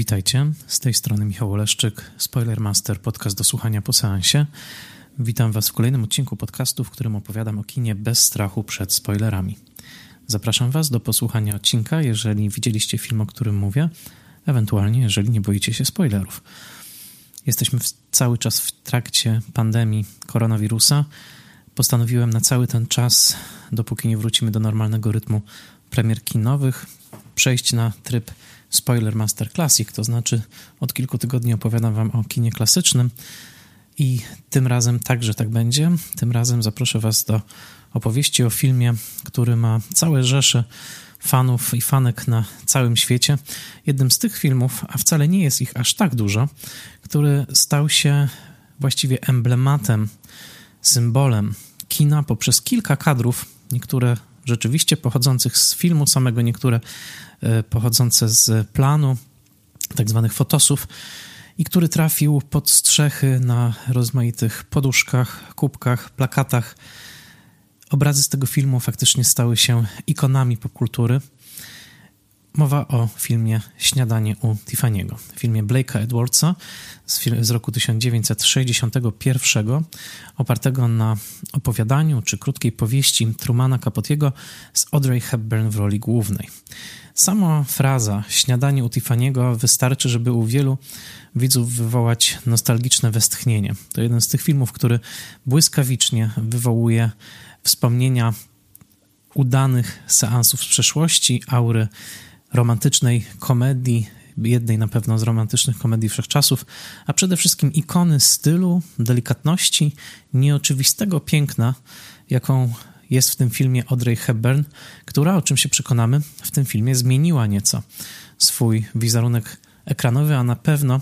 Witajcie, z tej strony Michał Oleszczyk, Spoilermaster, podcast do słuchania po seansie. Witam Was w kolejnym odcinku podcastu, w którym opowiadam o kinie bez strachu przed spoilerami. Zapraszam Was do posłuchania odcinka, jeżeli widzieliście film, o którym mówię, ewentualnie jeżeli nie boicie się spoilerów. Jesteśmy cały czas w trakcie pandemii koronawirusa. Postanowiłem na cały ten czas, dopóki nie wrócimy do normalnego rytmu premier kinowych, przejść na tryb Spoiler Master Classic, to znaczy od kilku tygodni opowiadam Wam o kinie klasycznym i tym razem także tak będzie. Tym razem zaproszę Was do opowieści o filmie, który ma całe rzesze fanów i fanek na całym świecie. Jednym z tych filmów, a wcale nie jest ich aż tak dużo, który stał się właściwie emblematem, symbolem kina poprzez kilka kadrów, niektóre rzeczywiście pochodzących z filmu samego, niektóre pochodzące z planu, tak zwanych fotosów, i który trafił pod strzechy na rozmaitych poduszkach, kubkach, plakatach. Obrazy z tego filmu faktycznie stały się ikonami popkultury. Mowa o filmie Śniadanie u Tiffany'ego, filmie Blake'a Edwardsa z, z, roku 1961, opartego na opowiadaniu czy krótkiej powieści Trumana Capotiego z Audrey Hepburn w roli głównej. Sama fraza Śniadanie u Tiffany'ego wystarczy, żeby u wielu widzów wywołać nostalgiczne westchnienie. To jeden z tych filmów, który błyskawicznie wywołuje wspomnienia udanych seansów z przeszłości, aury romantycznej komedii, jednej na pewno z romantycznych komedii wszechczasów, a przede wszystkim ikony stylu, delikatności, nieoczywistego piękna, jaką jest w tym filmie Audrey Hepburn, która, o czym się przekonamy, w tym filmie zmieniła nieco swój wizerunek ekranowy, a na pewno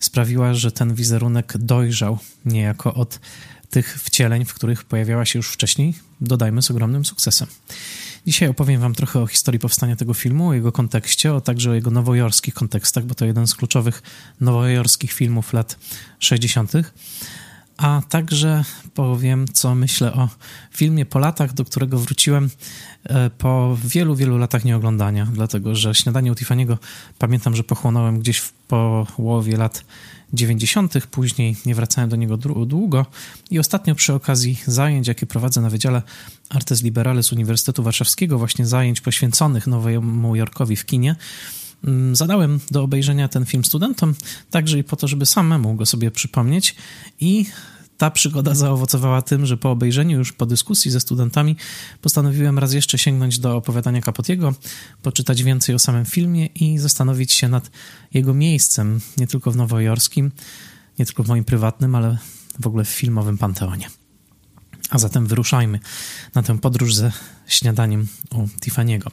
sprawiła, że ten wizerunek dojrzał niejako od tych wcieleń, w których pojawiała się już wcześniej, dodajmy z ogromnym sukcesem. Dzisiaj opowiem Wam trochę o historii powstania tego filmu, o jego kontekście, a także o jego nowojorskich kontekstach, bo to jeden z kluczowych nowojorskich filmów lat 60. A także powiem, co myślę o filmie po latach, do którego wróciłem e, po wielu, wielu latach nieoglądania, dlatego że Śniadanie u Tiffany'ego pamiętam, że pochłonąłem gdzieś w połowie lat 90., później nie wracałem do niego długo i ostatnio przy okazji zajęć, jakie prowadzę na Wydziale Artes Liberales Uniwersytetu Warszawskiego, właśnie zajęć poświęconych Nowemu Jorkowi w kinie, zadałem do obejrzenia ten film studentom, także i po to, żeby samemu go sobie przypomnieć i ta przygoda zaowocowała tym, że po obejrzeniu już po dyskusji ze studentami postanowiłem raz jeszcze sięgnąć do opowiadania Capotiego, poczytać więcej o samym filmie i zastanowić się nad jego miejscem, nie tylko w nowojorskim, nie tylko w moim prywatnym, ale w ogóle w filmowym panteonie. A zatem wyruszajmy na tę podróż ze śniadaniem u Tiffany'ego.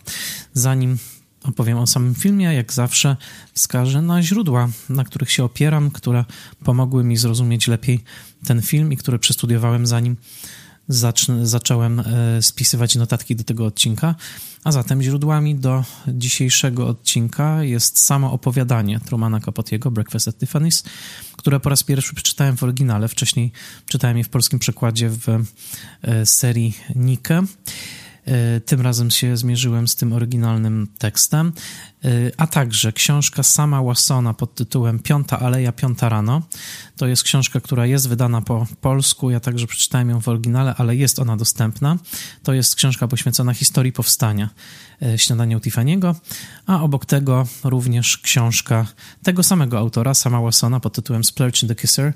Zanim opowiem o samym filmie, jak zawsze wskażę na źródła, na których się opieram, które pomogły mi zrozumieć lepiej ten film i które przestudiowałem zanim zacząłem e, spisywać notatki do tego odcinka. A zatem źródłami do dzisiejszego odcinka jest samo opowiadanie Trumana Capotiego, Breakfast at Tiffany's, które po raz pierwszy przeczytałem w oryginale. Wcześniej czytałem je w polskim przekładzie w e, serii Nike. E, tym razem się zmierzyłem z tym oryginalnym tekstem, e, a także książka sama Wassona pod tytułem Piąta Aleja, Piąta Rano. To jest książka, która jest wydana po polsku, ja także przeczytałem ją w oryginale, ale jest ona dostępna. To jest książka poświęcona historii powstania e, Śniadania u Tiffany'ego, a obok tego również książka tego samego autora, sama Wassona pod tytułem Splurge the Kisser.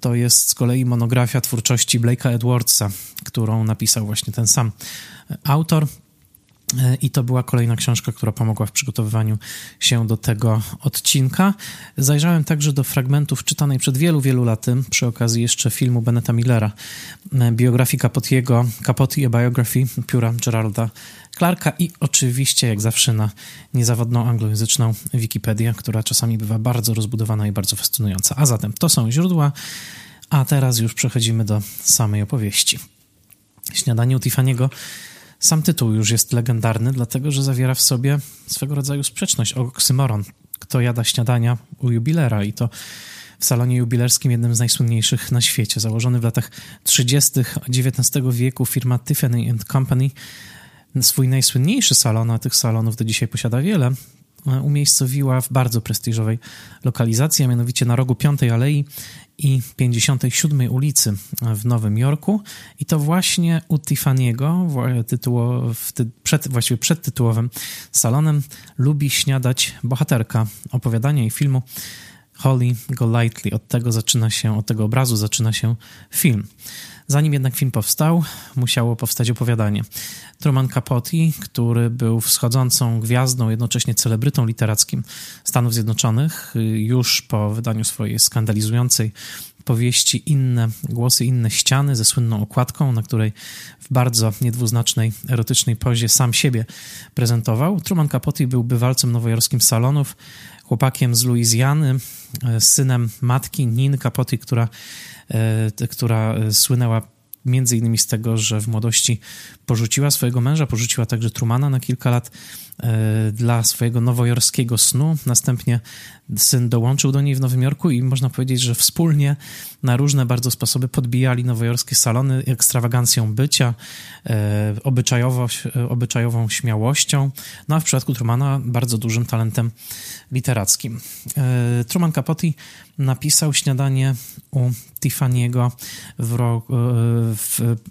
To jest z kolei monografia twórczości Blake'a Edwardsa, którą napisał właśnie ten sam autor. I to była kolejna książka, która pomogła w przygotowywaniu się do tego odcinka. Zajrzałem także do fragmentów czytanej przed wielu, wielu laty, przy okazji jeszcze filmu Beneta Millera, biografii Capotiego, Capote a Biography, pióra Geralda Clarka i oczywiście, jak zawsze, na niezawodną anglojęzyczną Wikipedię, która czasami bywa bardzo rozbudowana i bardzo fascynująca. A zatem to są źródła, a teraz już przechodzimy do samej opowieści. Śniadanie u Tiffany'ego sam tytuł już jest legendarny, dlatego że zawiera w sobie swego rodzaju sprzeczność, oksymoron. Kto jada śniadania u jubilera i to w salonie jubilerskim, jednym z najsłynniejszych na świecie. Założony w latach 30. XIX wieku firma Tiffany Company, swój najsłynniejszy salon, a tych salonów do dzisiaj posiada wiele, umiejscowiła w bardzo prestiżowej lokalizacji, a mianowicie na rogu Piątej Alei i 57 ulicy w Nowym Jorku i to właśnie u Tiffany'ego, przed, właściwie przed tytułowym salonem, lubi śniadać bohaterka opowiadania i filmu Holly Golightly. Od tego zaczyna się, od tego obrazu zaczyna się film. Zanim jednak film powstał, musiało powstać opowiadanie. Truman Capote, który był wschodzącą gwiazdą, jednocześnie celebrytą literackim Stanów Zjednoczonych, już po wydaniu swojej skandalizującej powieści Inne głosy, inne ściany ze słynną okładką, na której w bardzo niedwuznacznej, erotycznej pozie sam siebie prezentował. Truman Capote był bywalcem nowojorskim salonów, chłopakiem z Luizjany, e, synem matki Nin Capote, która, która słynęła między innymi z tego, że w młodości porzuciła swojego męża, porzuciła także Trumana na kilka lat. e, dla swojego nowojorskiego snu. Następnie syn dołączył do niej w Nowym Jorku i można powiedzieć, że wspólnie na różne bardzo sposoby podbijali nowojorskie salony ekstrawagancją bycia, e, obyczajową śmiałością, no a w przypadku Trumana bardzo dużym talentem literackim. E, Truman Capote napisał śniadanie u Tiffany'ego w, roku,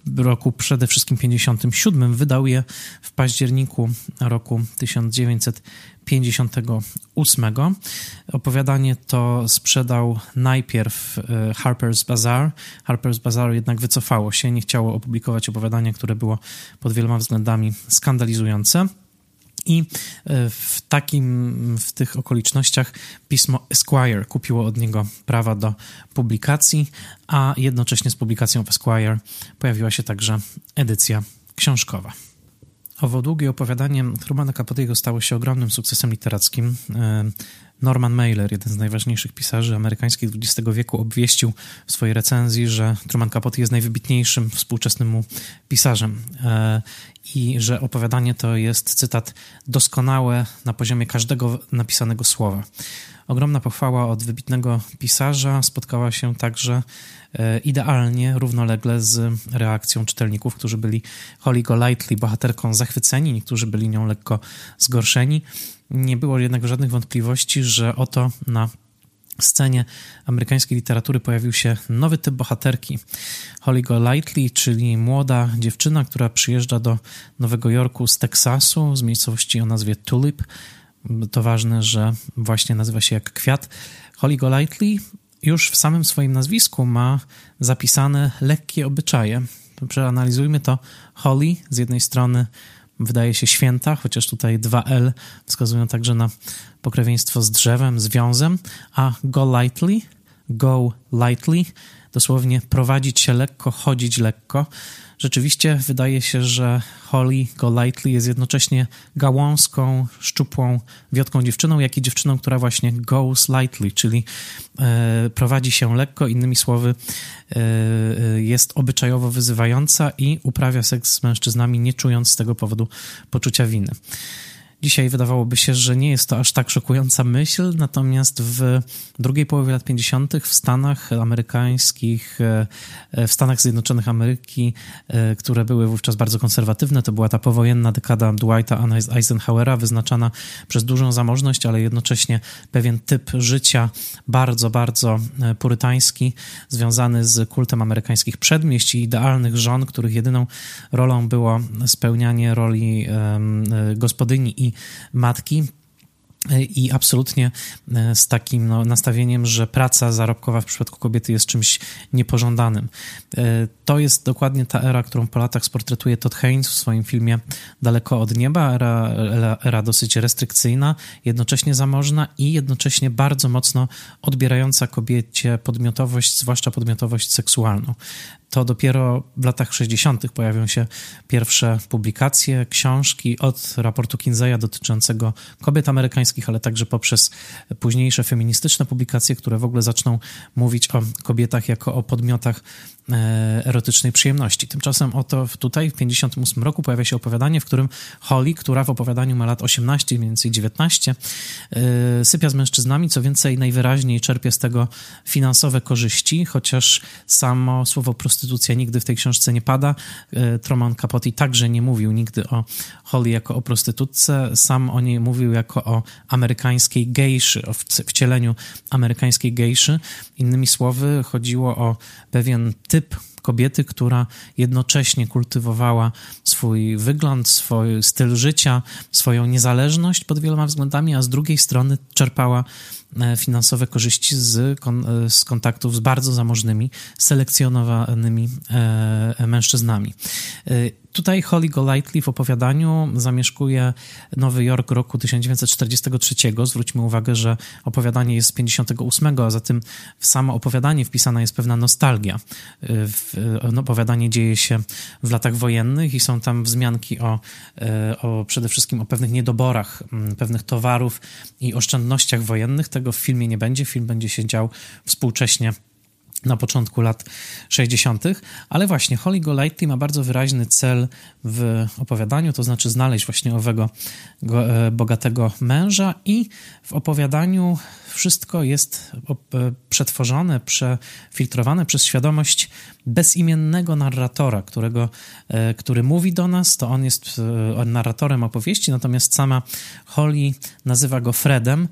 w roku przede wszystkim 57. Wydał je w październiku roku 1958. Opowiadanie to sprzedał najpierw e, Harper's Bazaar. Harper's Bazaar jednak wycofało się, nie chciało opublikować opowiadania, które było pod wieloma względami skandalizujące. I e, w takim, w tych okolicznościach pismo Esquire kupiło od niego prawa do publikacji, a jednocześnie z publikacją w Esquire pojawiła się także edycja książkowa. Owo długie opowiadanie Trumana Capote'ego stało się ogromnym sukcesem literackim. E, Norman Mailer, jeden z najważniejszych pisarzy amerykańskich XX wieku, obwieścił w swojej recenzji, że Truman Capote jest najwybitniejszym współczesnym mu pisarzem e, i że opowiadanie to jest, cytat, doskonałe na poziomie każdego napisanego słowa. Ogromna pochwała od wybitnego pisarza spotkała się także idealnie, równolegle z reakcją czytelników, którzy byli Holly Golightly bohaterką zachwyceni, niektórzy byli nią lekko zgorszeni. Nie było jednak żadnych wątpliwości, że oto na scenie amerykańskiej literatury pojawił się nowy typ bohaterki. Holly Golightly, czyli młoda dziewczyna, która przyjeżdża do Nowego Jorku z Teksasu, z miejscowości o nazwie Tulip. To ważne, że właśnie nazywa się jak kwiat. Holly Golightly już w samym swoim nazwisku ma zapisane lekkie obyczaje. Przeanalizujmy to. Holly z jednej strony wydaje się święta, chociaż tutaj dwa L wskazują także na pokrewieństwo z drzewem, związem, a go lightly, go lightly, dosłownie prowadzić się lekko, chodzić lekko. Rzeczywiście wydaje się, że Holly Golightly jest jednocześnie gałązką, szczupłą, wiotką dziewczyną, jak i dziewczyną, która właśnie goes lightly, czyli e, prowadzi się lekko, innymi słowy e, jest obyczajowo wyzywająca i uprawia seks z mężczyznami, nie czując z tego powodu poczucia winy. Dzisiaj wydawałoby się, że nie jest to aż tak szokująca myśl, natomiast w drugiej połowie lat 50. w Stanach amerykańskich, e, w Stanach Zjednoczonych Ameryki, e, które były wówczas bardzo konserwatywne, to była ta powojenna dekada Dwighta Eisenhowera, wyznaczana przez dużą zamożność, ale jednocześnie pewien typ życia bardzo, bardzo e, purytański, związany z kultem amerykańskich przedmieść i idealnych żon, których jedyną rolą było spełnianie roli gospodyni i matki. I absolutnie e, z takim no, nastawieniem, że praca zarobkowa w przypadku kobiety jest czymś niepożądanym. E, to jest dokładnie ta era, którą po latach sportretuje Todd Haynes w swoim filmie Daleko od nieba. Era, era, era dosyć restrykcyjna, jednocześnie zamożna i jednocześnie bardzo mocno odbierająca kobiecie podmiotowość, zwłaszcza podmiotowość seksualną to dopiero w latach 60. pojawią się pierwsze publikacje, książki od raportu Kinseya dotyczącego kobiet amerykańskich, ale także poprzez późniejsze feministyczne publikacje, które w ogóle zaczną mówić o kobietach jako o podmiotach erotycznej przyjemności. Tymczasem oto tutaj w 58 roku pojawia się opowiadanie, w którym Holly, która w opowiadaniu ma lat 18, mniej więcej 19, e, sypia z mężczyznami, co więcej najwyraźniej czerpie z tego finansowe korzyści, chociaż samo słowo prostytucja nigdy w tej książce nie pada. Truman Capote także nie mówił nigdy o Holly jako o prostytutce, sam o niej mówił jako o amerykańskiej gejszy, o wcieleniu amerykańskiej gejszy. Innymi słowy, chodziło o pewien typ kobiety, która jednocześnie kultywowała swój wygląd, swój styl życia, swoją niezależność pod wieloma względami, a z drugiej strony czerpała finansowe korzyści z, kon, e, z kontaktów z bardzo zamożnymi, selekcjonowanymi e, mężczyznami. Tutaj Holly Golightly w opowiadaniu zamieszkuje Nowy Jork roku 1943. Zwróćmy uwagę, że opowiadanie jest z 58, a zatem w samo opowiadanie wpisana jest pewna nostalgia. No, opowiadanie dzieje się w latach wojennych i są tam wzmianki o, e, o przede wszystkim o pewnych niedoborach pewnych towarów i oszczędnościach wojennych. Tego w filmie nie będzie. Film będzie się dział współcześnie na początku lat 60., ale właśnie Holly Golightly ma bardzo wyraźny cel w opowiadaniu, to znaczy znaleźć właśnie owego e, bogatego męża i w opowiadaniu wszystko jest e, przetworzone, przefiltrowane przez świadomość bezimiennego narratora, którego, e, który mówi do nas, to on jest narratorem opowieści, natomiast sama Holly nazywa go Fredem,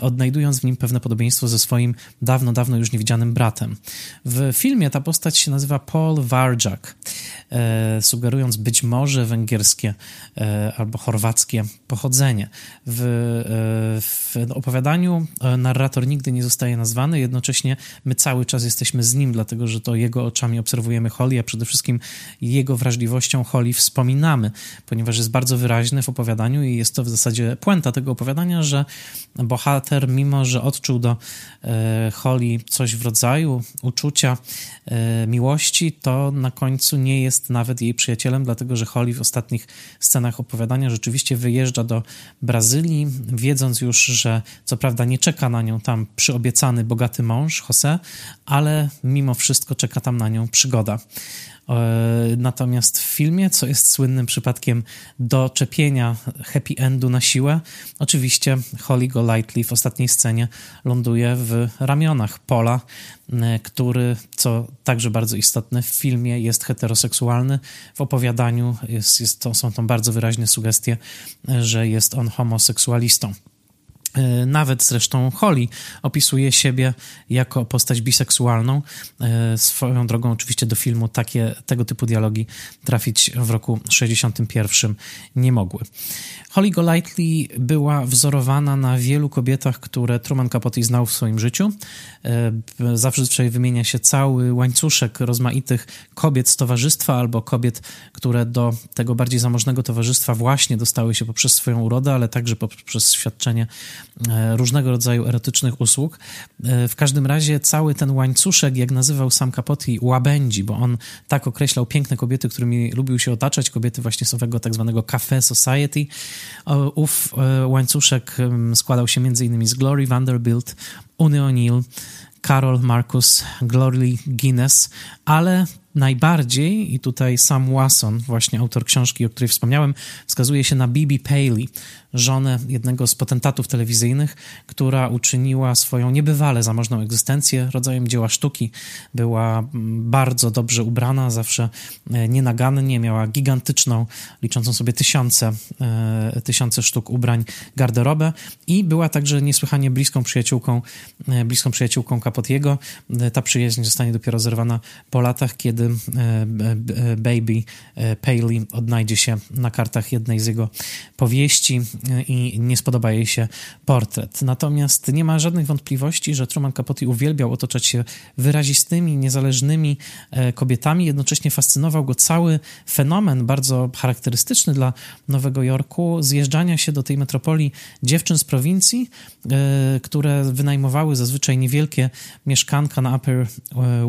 odnajdując w nim pewne podobieństwo ze swoim dawno, dawno już niewidzianym bratem. W filmie ta postać się nazywa Paul Warjak, e, sugerując być może węgierskie e, albo chorwackie pochodzenie. W, e, w opowiadaniu narrator nigdy nie zostaje nazwany, jednocześnie my cały czas jesteśmy z nim, dlatego że to jego oczami obserwujemy Holly, a przede wszystkim jego wrażliwością Holly wspominamy, ponieważ jest bardzo wyraźny w opowiadaniu i jest to w zasadzie puenta tego opowiadania, że bohater, mimo że odczuł do Holly coś w rodzaju uczucia e, miłości, to na końcu nie jest nawet jej przyjacielem, dlatego że Holly w ostatnich scenach opowiadania rzeczywiście wyjeżdża do Brazylii, wiedząc już, że co prawda nie czeka na nią tam przyobiecany bogaty mąż, Jose, ale mimo wszystko czeka tam na nią przygoda. E, natomiast w filmie, co jest słynnym przypadkiem doczepienia happy endu na siłę, oczywiście Holly Golightly w ostatniej scenie ląduje w ramionach Pola, e, który, co także bardzo istotne w filmie, jest heteroseksualny. W opowiadaniu jest, jest to, są to bardzo wyraźne sugestie, że jest on homoseksualistą. E, nawet zresztą Holly opisuje siebie jako postać biseksualną. E, swoją drogą oczywiście do filmu takie, tego typu dialogi trafić w roku 61 nie mogły. Holly Golightly była wzorowana na wielu kobietach, które Truman Capote znał w swoim życiu. E, zawsze wymienia się cały łańcuszek rozmaitych kobiet z towarzystwa albo kobiet, które do tego bardziej zamożnego towarzystwa właśnie dostały się poprzez swoją urodę, ale także poprzez świadczenie różnego rodzaju erotycznych usług. E, w każdym razie cały ten łańcuszek, jak nazywał sam Capote, łabędzi, bo on tak określał piękne kobiety, którymi lubił się otaczać, kobiety właśnie z owego tak zwanego Café Society, Ów e, łańcuszek składał się m.in. z Glory Vanderbilt, Uny O'Neill, Carol Marcus, Glory Guinness, ale najbardziej, i tutaj Sam Wasson, właśnie autor książki, o której wspomniałem, wskazuje się na Bibi Paley, żonę jednego z potentatów telewizyjnych, która uczyniła swoją niebywale zamożną egzystencję rodzajem dzieła sztuki. Była mm, bardzo dobrze ubrana, zawsze e, nienagannie, miała gigantyczną, liczącą sobie tysiące, e, tysiące sztuk ubrań garderobę i była także niesłychanie bliską przyjaciółką, e, bliską przyjaciółką Capotiego. Ta przyjaźń zostanie dopiero zerwana po latach, kiedy Baby Paley odnajdzie się na kartach jednej z jego powieści i nie spodoba jej się portret. Natomiast nie ma żadnych wątpliwości, że Truman Capote uwielbiał otaczać się wyrazistymi, niezależnymi e, kobietami. Jednocześnie fascynował go cały fenomen bardzo charakterystyczny dla Nowego Jorku zjeżdżania się do tej metropolii dziewczyn z prowincji, e, które wynajmowały zazwyczaj niewielkie mieszkanka na Upper e,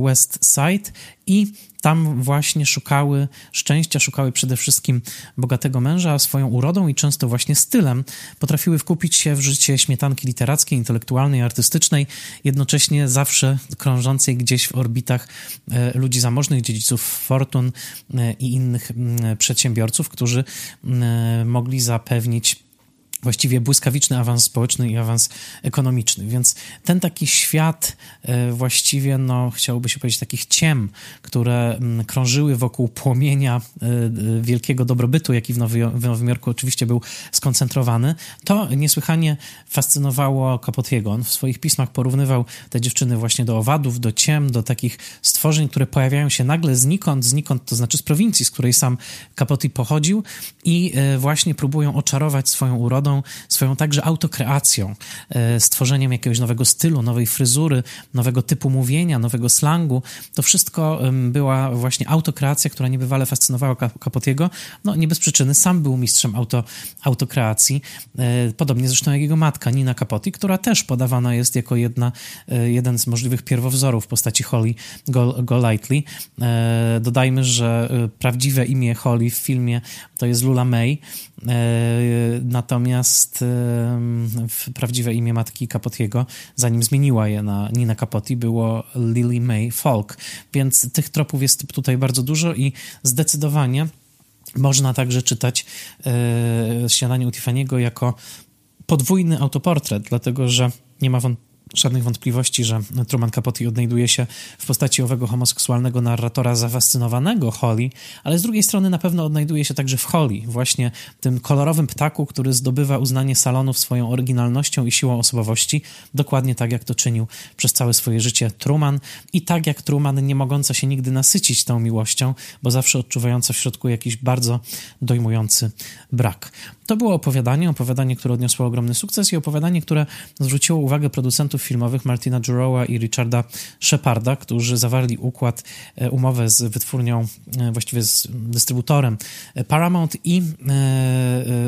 West Side i tam właśnie szukały szczęścia, szukały przede wszystkim bogatego męża, a swoją urodą i często właśnie stylem. Potrafiły wkupić się w życie śmietanki literackiej, intelektualnej, artystycznej, jednocześnie zawsze krążącej gdzieś w orbitach e, ludzi zamożnych, dziedziców fortun e, i innych przedsiębiorców, którzy mogli zapewnić właściwie błyskawiczny awans społeczny i awans ekonomiczny. Więc ten taki świat e, właściwie, no, chciałoby się powiedzieć, takich ciem, które mm, krążyły wokół płomienia e, wielkiego dobrobytu, jaki w, Nowy, w Nowym Jorku oczywiście był skoncentrowany, to niesłychanie fascynowało Capotiego. On w swoich pismach porównywał te dziewczyny właśnie do owadów, do ciem, do takich stworzeń, które pojawiają się nagle znikąd, znikąd, to znaczy z prowincji, z której sam Capote pochodził i e, właśnie próbują oczarować swoją urodą, swoją także autokreacją, e, stworzeniem jakiegoś nowego stylu, nowej fryzury, nowego typu mówienia, nowego slangu. To wszystko była właśnie autokreacja, która niebywale fascynowała Capotiego. No nie bez przyczyny, sam był mistrzem auto, autokreacji, e, podobnie zresztą jak jego matka Nina Capote, która też podawana jest jako jedna, e, jeden z możliwych pierwowzorów w postaci Holly Golightly. Dodajmy, że prawdziwe imię Holly w filmie to jest Lula May, natomiast Natomiast prawdziwe imię matki Capotiego, zanim zmieniła je na Nina Capote, było Lily May Falk. Więc tych tropów jest tutaj bardzo dużo i zdecydowanie można także czytać e, Śniadanie u Tiffany'ego jako podwójny autoportret, dlatego że nie ma wątpliwości, żadnych wątpliwości, że Truman Capote odnajduje się w postaci owego homoseksualnego narratora zafascynowanego Holly, ale z drugiej strony na pewno odnajduje się także w Holly, właśnie tym kolorowym ptaku, który zdobywa uznanie salonów swoją oryginalnością i siłą osobowości, dokładnie tak jak to czynił przez całe swoje życie Truman i tak jak Truman nie mogąca się nigdy nasycić tą miłością, bo zawsze odczuwająca w środku jakiś bardzo dojmujący brak. To było opowiadanie, opowiadanie, które odniosło ogromny sukces i opowiadanie, które zwróciło uwagę producentów filmowych Martina Jurowa i Richarda Sheparda, którzy zawarli układ, e, umowę z wytwórnią, e, właściwie z dystrybutorem e, Paramount i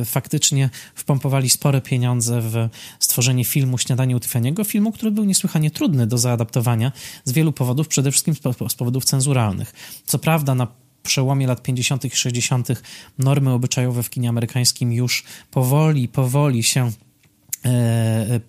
faktycznie wpompowali spore pieniądze w stworzenie filmu Śniadanie u filmu, który był niesłychanie trudny do zaadaptowania z wielu powodów, przede wszystkim z powodów cenzuralnych. Co prawda na przełomie lat 50. i 60. normy obyczajowe w kinie amerykańskim już powoli, powoli się E,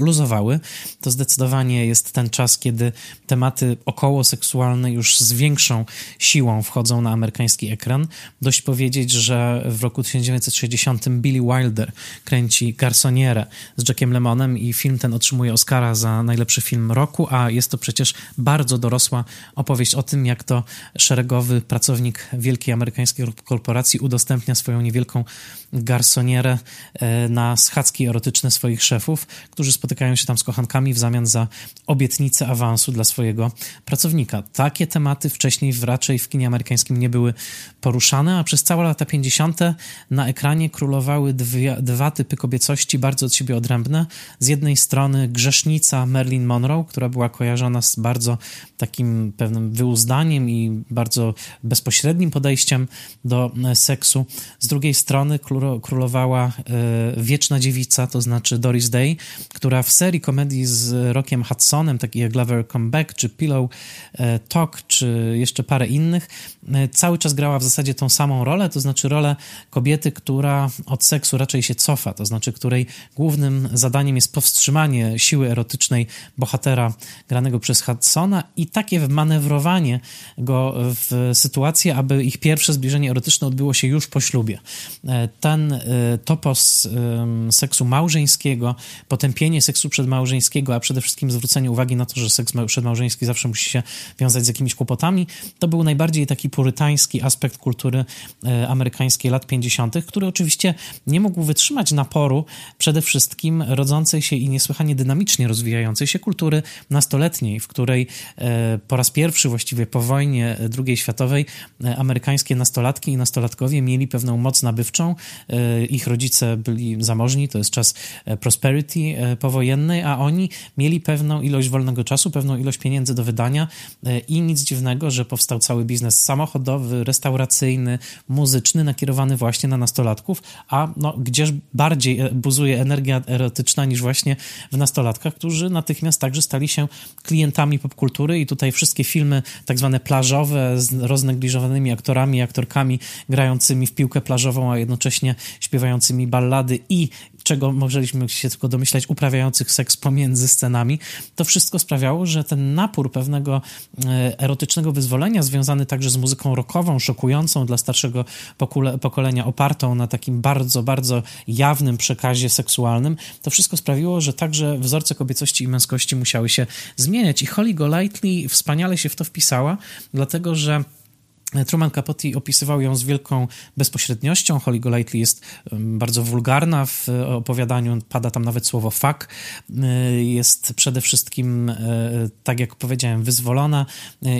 luzowały, to zdecydowanie jest ten czas, kiedy tematy okołoseksualne już z większą siłą wchodzą na amerykański ekran. Dość powiedzieć, że w roku 1960 Billy Wilder kręci Garsonierę z Jackiem Lemonem i film ten otrzymuje Oscara za najlepszy film roku, a jest to przecież bardzo dorosła opowieść o tym, jak to szeregowy pracownik wielkiej amerykańskiej korporacji udostępnia swoją niewielką garsonierę e, na schadzki erotyczne swoich szefów, którzy spotykają się tam z kochankami w zamian za obietnicę awansu dla swojego pracownika. Takie tematy wcześniej raczej w kinie amerykańskim nie były poruszane, a przez całe lata 50. na ekranie królowały dwie, dwa typy kobiecości bardzo od siebie odrębne. Z jednej strony grzesznica Marilyn Monroe, która była kojarzona z bardzo takim pewnym wyuzdaniem i bardzo bezpośrednim podejściem do e, seksu. Z drugiej strony królowała e, wieczna dziewica, to znaczy Doris Day, która w serii komedii z Rockiem Hudsonem, takich jak Lover Come Back, czy Pillow e, Talk, czy jeszcze parę innych, e, cały czas grała w zasadzie tą samą rolę, to znaczy rolę kobiety, która od seksu raczej się cofa, to znaczy której głównym zadaniem jest powstrzymanie siły erotycznej bohatera granego przez Hudsona i takie manewrowanie go w sytuację, aby ich pierwsze zbliżenie erotyczne odbyło się już po ślubie. Ten y, topos seksu małżeńskiego, potępienie seksu przedmałżeńskiego, a przede wszystkim zwrócenie uwagi na to, że seks przedmałżeński zawsze musi się wiązać z jakimiś kłopotami, to był najbardziej taki purytański aspekt kultury y, amerykańskiej lat 50., który oczywiście nie mógł wytrzymać naporu przede wszystkim rodzącej się i niesłychanie dynamicznie rozwijającej się kultury nastoletniej, w której y, po raz pierwszy właściwie po wojnie II światowej amerykańskie nastolatki i nastolatkowie mieli pewną moc nabywczą, ich rodzice byli zamożni, to jest podczas prosperity powojennej, a oni mieli pewną ilość wolnego czasu, pewną ilość pieniędzy do wydania i nic dziwnego, że powstał cały biznes samochodowy, restauracyjny, muzyczny, nakierowany właśnie na nastolatków, a no, gdzież bardziej buzuje energia erotyczna niż właśnie w nastolatkach, którzy natychmiast także stali się klientami popkultury i tutaj wszystkie filmy tak zwane plażowe z roznegliżowanymi aktorami i aktorkami grającymi w piłkę plażową, a jednocześnie śpiewającymi ballady i czego mogliśmy się tylko domyślać, uprawiających seks pomiędzy scenami, to wszystko sprawiało, że ten napór pewnego e, erotycznego wyzwolenia, związany także z muzyką rockową, szokującą dla starszego pokolenia, opartą na takim bardzo, bardzo jawnym przekazie seksualnym, to wszystko sprawiło, że także wzorce kobiecości i męskości musiały się zmieniać. I Holly Golightly wspaniale się w to wpisała, dlatego że Truman Capote opisywał ją z wielką bezpośredniością. Holly Golightly jest bardzo wulgarna w opowiadaniu, pada tam nawet słowo fuck. Y, jest przede wszystkim, y, tak jak powiedziałem, wyzwolona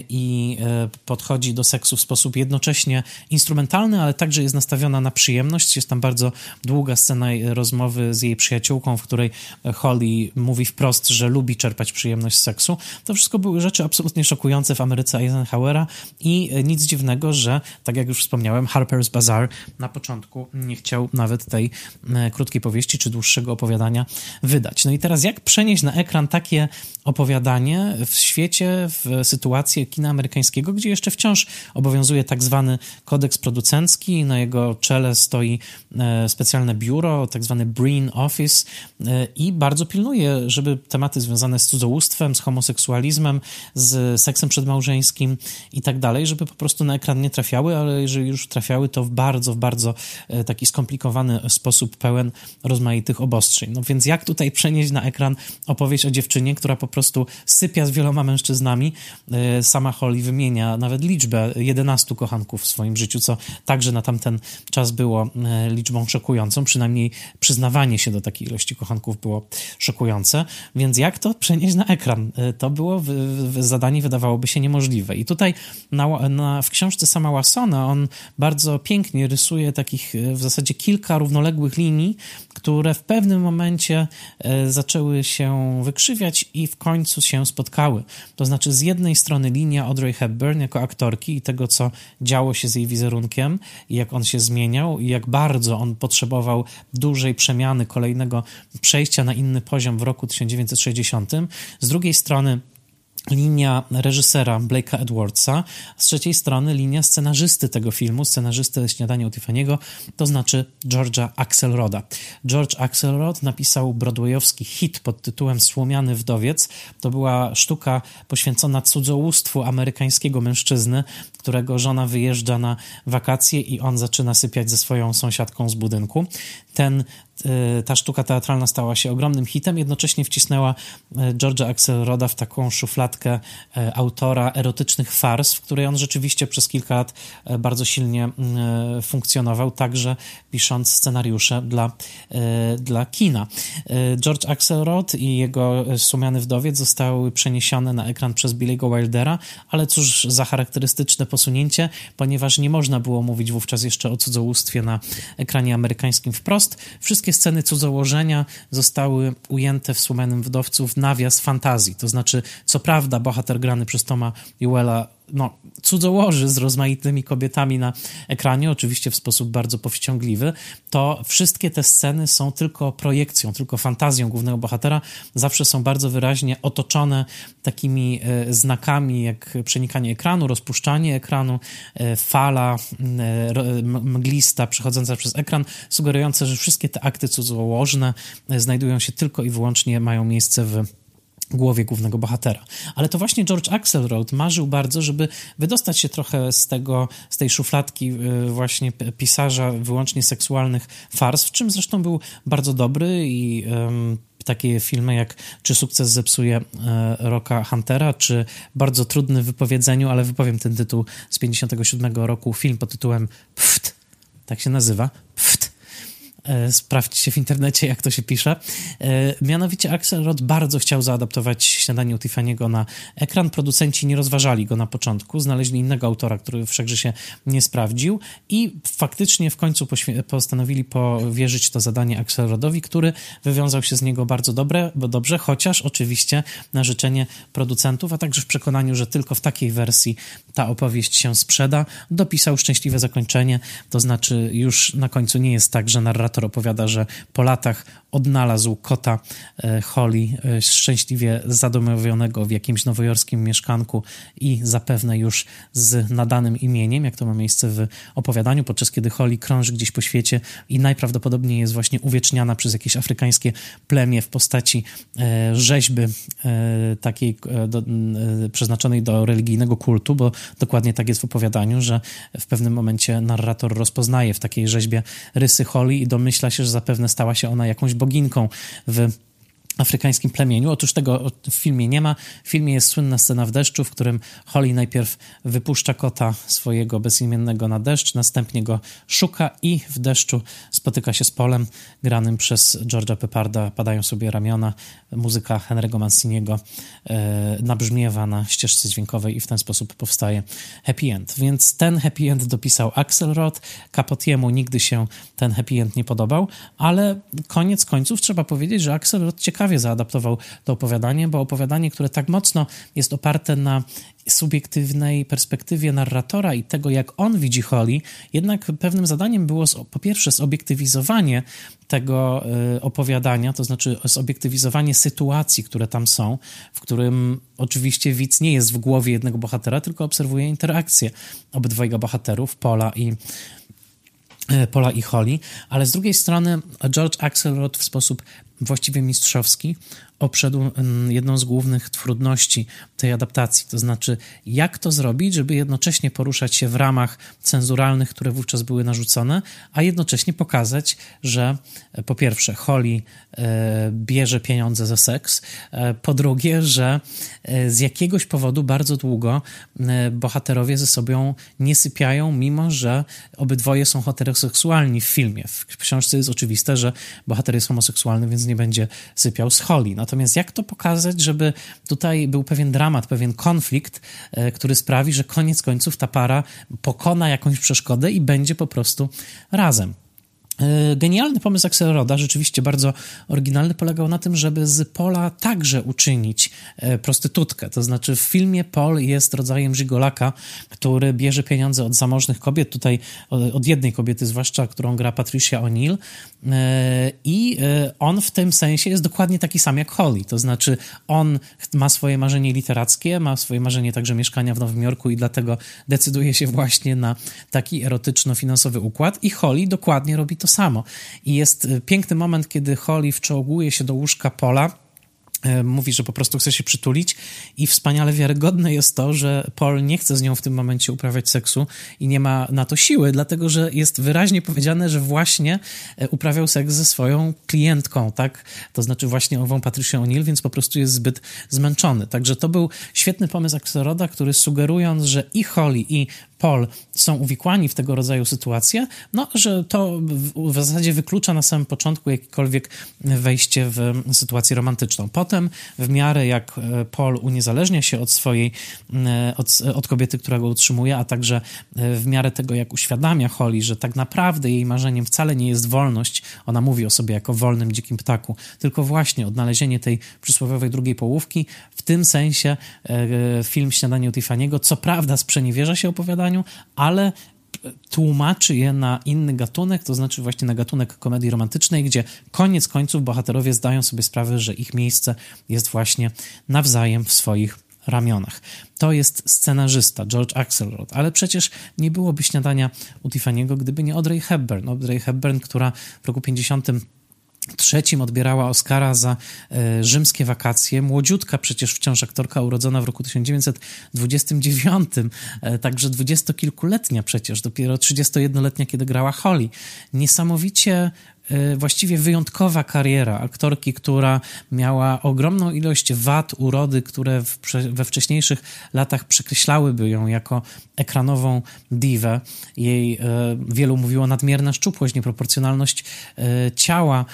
i podchodzi do seksu w sposób jednocześnie instrumentalny, ale także jest nastawiona na przyjemność. Jest tam bardzo długa scena rozmowy z jej przyjaciółką, w której Holly mówi wprost, że lubi czerpać przyjemność z seksu. To wszystko były rzeczy absolutnie szokujące w Ameryce Eisenhowera i nic dziwnego dziwnego, że, tak jak już wspomniałem, Harper's Bazaar na początku nie chciał nawet tej e, krótkiej powieści czy dłuższego opowiadania wydać. No i teraz jak przenieść na ekran takie opowiadanie w świecie, w sytuację kina amerykańskiego, gdzie jeszcze wciąż obowiązuje tak zwany kodeks producencki, na jego czele stoi e, specjalne biuro, tak zwany Breen Office e, i bardzo pilnuje, żeby tematy związane z cudzołóstwem, z homoseksualizmem, z seksem przedmałżeńskim i tak dalej, żeby po prostu na ekran nie trafiały, ale jeżeli już trafiały, to w bardzo, w bardzo e, taki skomplikowany sposób, pełen rozmaitych obostrzeń. No więc jak tutaj przenieść na ekran opowieść o dziewczynie, która po prostu sypia z wieloma mężczyznami? E, sama Holly wymienia nawet liczbę 11 kochanków w swoim życiu, co także na tamten czas było e, liczbą szokującą, przynajmniej przyznawanie się do takiej ilości kochanków było szokujące. Więc jak to przenieść na ekran? To było zadanie, wydawałoby się niemożliwe. I tutaj na, na, w książce sama Wassona on bardzo pięknie rysuje takich e, w zasadzie kilka równoległych linii, które w pewnym momencie e, zaczęły się wykrzywiać i w końcu się spotkały. To znaczy z jednej strony linia Audrey Hepburn jako aktorki i tego, co działo się z jej wizerunkiem jak on się zmieniał i jak bardzo on potrzebował dużej przemiany, kolejnego przejścia na inny poziom w roku 1960. Z drugiej strony linia reżysera Blake'a Edwardsa, z trzeciej strony linia scenarzysty tego filmu, scenarzysty Śniadania u Tiffany'ego, to znaczy George'a Axelroda. George Axelrod napisał broadwayowski hit pod tytułem Słomiany wdowiec. To była sztuka poświęcona cudzołóstwu amerykańskiego mężczyzny, którego żona wyjeżdża na wakacje i on zaczyna sypiać ze swoją sąsiadką z budynku. Ten ta sztuka teatralna stała się ogromnym hitem, jednocześnie wcisnęła y, George'a Axelroda w taką szufladkę y, autora erotycznych fars, w której on rzeczywiście przez kilka lat bardzo silnie funkcjonował, także pisząc scenariusze dla, dla kina. George Axelrod i jego Sumiany Wdowiec zostały przeniesione na ekran przez Billy'ego Wildera, ale cóż za charakterystyczne posunięcie, ponieważ nie można było mówić wówczas jeszcze o cudzołóstwie na ekranie amerykańskim wprost. Wszystkie wszystkie sceny cudzołożenia zostały ujęte w Słomianym Wdowcu w nawias fantazji. To znaczy, co prawda, bohater grany przez Toma Ewella no, cudzołoży z rozmaitymi kobietami na ekranie, oczywiście w sposób bardzo powściągliwy, to wszystkie te sceny są tylko projekcją, tylko fantazją głównego bohatera. Zawsze są bardzo wyraźnie otoczone takimi e, znakami jak przenikanie ekranu, rozpuszczanie ekranu, e, fala e, mglista przechodząca przez ekran, sugerujące, że wszystkie te akty cudzołożne znajdują się tylko i wyłącznie, mają miejsce w głowie głównego bohatera. Ale to właśnie George Axelrod marzył bardzo, żeby wydostać się trochę z tego, z tej szufladki y, właśnie pisarza wyłącznie seksualnych fars, w czym zresztą był bardzo dobry i um, takie filmy jak Czy sukces zepsuje e, Roka Huntera, czy bardzo trudny w wypowiedzeniu, ale wypowiem ten tytuł z 57 roku, film pod tytułem Pft, tak się nazywa, Pft, sprawdźcie w internecie, jak to się pisze. E, mianowicie Axelrod bardzo chciał zaadaptować śniadanie u Tiffany'ego na ekran. Producenci nie rozważali go na początku, znaleźli innego autora, który wszakże się nie sprawdził i faktycznie w końcu postanowili powierzyć to zadanie Axelrodowi, który wywiązał się z niego bardzo dobre, bo dobrze, chociaż oczywiście na życzenie producentów, a także w przekonaniu, że tylko w takiej wersji ta opowieść się sprzeda, dopisał szczęśliwe zakończenie, to znaczy już na końcu nie jest tak, że narrator opowiada, że po latach odnalazł kota e, Holly e, szczęśliwie zadomowionego w jakimś nowojorskim mieszkanku i zapewne już z nadanym imieniem, jak to ma miejsce w opowiadaniu, podczas kiedy Holly krąży gdzieś po świecie i najprawdopodobniej jest właśnie uwieczniana przez jakieś afrykańskie plemię w postaci e, rzeźby takiej do, przeznaczonej do religijnego kultu, bo dokładnie tak jest w opowiadaniu, że w pewnym momencie narrator rozpoznaje w takiej rzeźbie rysy Holly i domyśla się, że zapewne stała się ona jakąś boginką w afrykańskim plemieniu. Otóż tego w filmie nie ma. W filmie jest słynna scena w deszczu, w którym Holly najpierw wypuszcza kota swojego bezimiennego na deszcz, następnie go szuka i w deszczu spotyka się z Polem, granym przez George'a Peparda. Padają sobie ramiona. Muzyka Henry'ego Manciniego e, nabrzmiewa na ścieżce dźwiękowej i w ten sposób powstaje happy end. Więc ten happy end dopisał Axelrod. Capotiemu nigdy się ten happy end nie podobał, ale koniec końców trzeba powiedzieć, że Axelrod ciekawie zaadaptował to opowiadanie, bo opowiadanie, które tak mocno jest oparte na subiektywnej perspektywie narratora i tego, jak on widzi Holly, jednak pewnym zadaniem było po pierwsze zobiektywizowanie tego y, opowiadania, to znaczy zobiektywizowanie sytuacji, które tam są, w którym oczywiście widz nie jest w głowie jednego bohatera, tylko obserwuje interakcję obydwojga bohaterów, Pola i y, Pola i Holly, ale z drugiej strony George Axelrod w sposób właściwie mistrzowski obszedł jedną z głównych trudności tej adaptacji, to znaczy jak to zrobić, żeby jednocześnie poruszać się w ramach cenzuralnych, które wówczas były narzucone, a jednocześnie pokazać, że e, po pierwsze Holly e, bierze pieniądze za seks, e, po drugie, że z jakiegoś powodu bardzo długo bohaterowie ze sobą nie sypiają, mimo że obydwoje są heteroseksualni w filmie. W książce jest oczywiste, że bohater jest homoseksualny, więc nie będzie sypiał z Holly. Natomiast jak to pokazać, żeby tutaj był pewien dramat, pewien konflikt, e, który sprawi, że koniec końców ta para pokona jakąś przeszkodę i będzie po prostu razem. E, genialny pomysł Axelroda, rzeczywiście bardzo oryginalny, polegał na tym, żeby z Pola także uczynić e, prostytutkę. To znaczy w filmie Paul jest rodzajem żigolaka, który bierze pieniądze od zamożnych kobiet, tutaj od jednej kobiety zwłaszcza, którą gra Patricia O'Neill i on w tym sensie jest dokładnie taki sam jak Holly, to znaczy on ma swoje marzenie literackie, ma swoje marzenie także mieszkania w Nowym Jorku i dlatego decyduje się właśnie na taki erotyczno-finansowy układ. I Holly dokładnie robi to samo. I jest y, piękny moment, kiedy Holly wczołguje się do łóżka Pola. E, mówi, że po prostu chce się przytulić i wspaniale wiarygodne jest to, że Paul nie chce z nią w tym momencie uprawiać seksu i nie ma na to siły, dlatego że jest wyraźnie powiedziane, że właśnie e, uprawiał seks ze swoją klientką, tak? To znaczy właśnie ową Patricią O'Neill, więc po prostu jest zbyt zmęczony. Także to był świetny pomysł Axelroda, który sugerując, że i Holly i Paul są uwikłani w tego rodzaju sytuacje, no, że to w zasadzie wyklucza na samym początku jakiekolwiek wejście w sytuację romantyczną. Potem, w miarę jak e, Paul uniezależnia się od swojej, e, od, od kobiety, która go utrzymuje, a także e, w miarę tego, jak uświadamia Holly, że tak naprawdę jej marzeniem wcale nie jest wolność, ona mówi o sobie jako wolnym dzikim ptaku, tylko właśnie odnalezienie tej przysłowiowej drugiej połówki, w tym sensie film Śniadanie u Tiffany'ego, co prawda sprzeniewierza się opowiadaniu, ale tłumaczy je na inny gatunek, to znaczy właśnie na gatunek komedii romantycznej, gdzie koniec końców bohaterowie zdają sobie sprawę, że ich miejsce jest właśnie nawzajem w swoich ramionach. To jest scenarzysta George Axelrod, ale przecież nie byłoby śniadania u Tiffany'ego, gdyby nie Audrey Hepburn. Audrey Hepburn, która w roku 50 trzecim odbierała Oscara za e, rzymskie wakacje. Młodziutka przecież wciąż aktorka urodzona w roku 1929, e, także dwudziestokilkuletnia przecież, dopiero 31-letnia, kiedy grała Holly. Niesamowicie właściwie wyjątkowa kariera aktorki, która miała ogromną ilość wad, urody, które we wcześniejszych latach przekreślałyby ją jako ekranową diwę. Jej e, wielu mówiło nadmierna szczupłość, nieproporcjonalność ciała,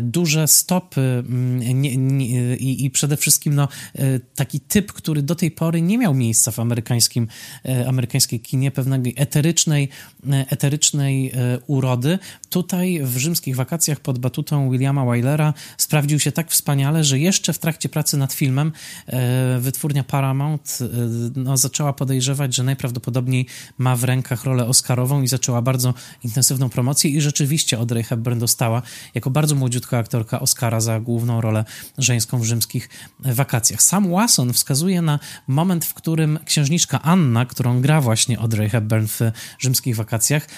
duże stopy mm, nie, nie, i, i przede wszystkim no, taki typ, który do tej pory nie miał miejsca w amerykańskim, amerykańskiej kinie, pewnej eterycznej, eterycznej urody. Tutaj w rzymskich wakacjach pod batutą Williama Wylera sprawdził się tak wspaniale, że jeszcze w trakcie pracy nad filmem e, wytwórnia Paramount e, no, zaczęła podejrzewać, że najprawdopodobniej ma w rękach rolę Oscarową i zaczęła bardzo intensywną promocję i rzeczywiście Audrey Hepburn dostała jako bardzo młodziutka aktorka Oscara za główną rolę żeńską w rzymskich wakacjach. Sam Wasson wskazuje na moment, w którym księżniczka Anna, którą gra właśnie Audrey Hepburn w rzymskich wakacjach,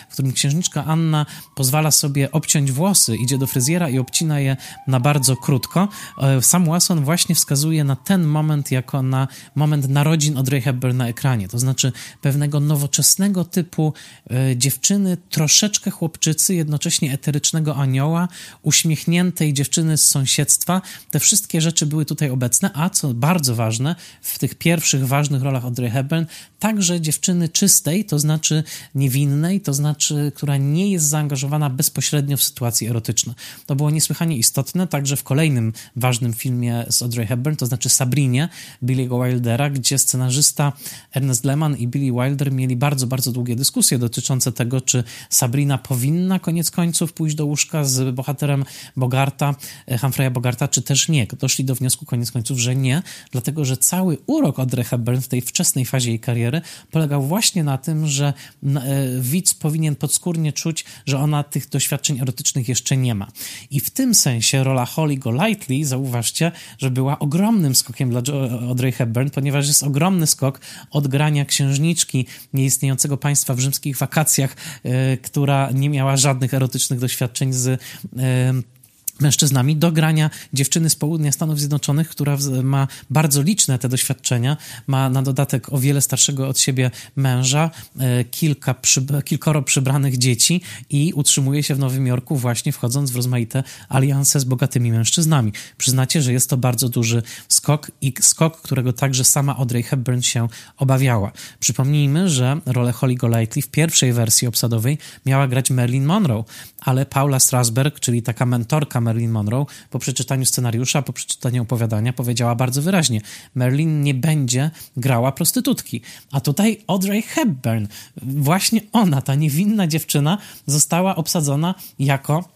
w którym księżniczka Anna pozwala sobie obciąć włosy, idzie do fryzjera i obcina je na bardzo krótko. E, sam Watson właśnie wskazuje na ten moment jako na moment narodzin Audrey Hepburn na ekranie, to znaczy pewnego nowoczesnego typu e, dziewczyny, troszeczkę chłopczycy, jednocześnie eterycznego anioła, uśmiechniętej dziewczyny z sąsiedztwa. Te wszystkie rzeczy były tutaj obecne, a co bardzo ważne, w tych pierwszych ważnych rolach Audrey Hepburn, także dziewczyny czystej, to znaczy niewinnej, to znaczy, która nie jest zaangażowana bezpośrednio w sytuacje erotyczne. To było niesłychanie istotne także w kolejnym ważnym filmie z Audrey Hepburn, to znaczy Sabrinie Billy'ego Wildera, gdzie scenarzysta Ernest Lehman i Billy Wilder mieli bardzo, bardzo długie dyskusje dotyczące tego, czy Sabrina powinna koniec końców pójść do łóżka z bohaterem Bogarta, e, Humphreya Bogarta, czy też nie. Doszli do wniosku koniec końców, że nie, dlatego że cały urok Audrey Hepburn w tej wczesnej fazie jej kariery polegał właśnie na tym, że e, widz powinien podskórnie czuć, że ona tych doświadczeń erotycznych jeszcze nie ma. I w tym sensie rola Holly Golightly, zauważcie, że była ogromnym skokiem dla Audrey Hepburn, ponieważ jest ogromny skok od grania księżniczki nieistniejącego państwa w rzymskich wakacjach, yy, która nie miała żadnych erotycznych doświadczeń z yy, mężczyznami do grania dziewczyny z południa Stanów Zjednoczonych, która ma bardzo liczne te doświadczenia, ma na dodatek o wiele starszego od siebie męża, e, kilka przy, kilkoro przybranych dzieci i utrzymuje się w Nowym Jorku właśnie wchodząc w rozmaite alianse z bogatymi mężczyznami. Przyznacie, że jest to bardzo duży skok i skok, którego także sama Audrey Hepburn się obawiała. Przypomnijmy, że rolę Holly Golightly w pierwszej wersji obsadowej miała grać Marilyn Monroe, ale Paula Strasberg, czyli taka mentorka Marilyn Monroe, po przeczytaniu scenariusza, po przeczytaniu opowiadania, powiedziała bardzo wyraźnie: Marilyn nie będzie grała prostytutki. A tutaj Audrey Hepburn, właśnie ona, ta niewinna dziewczyna, została obsadzona jako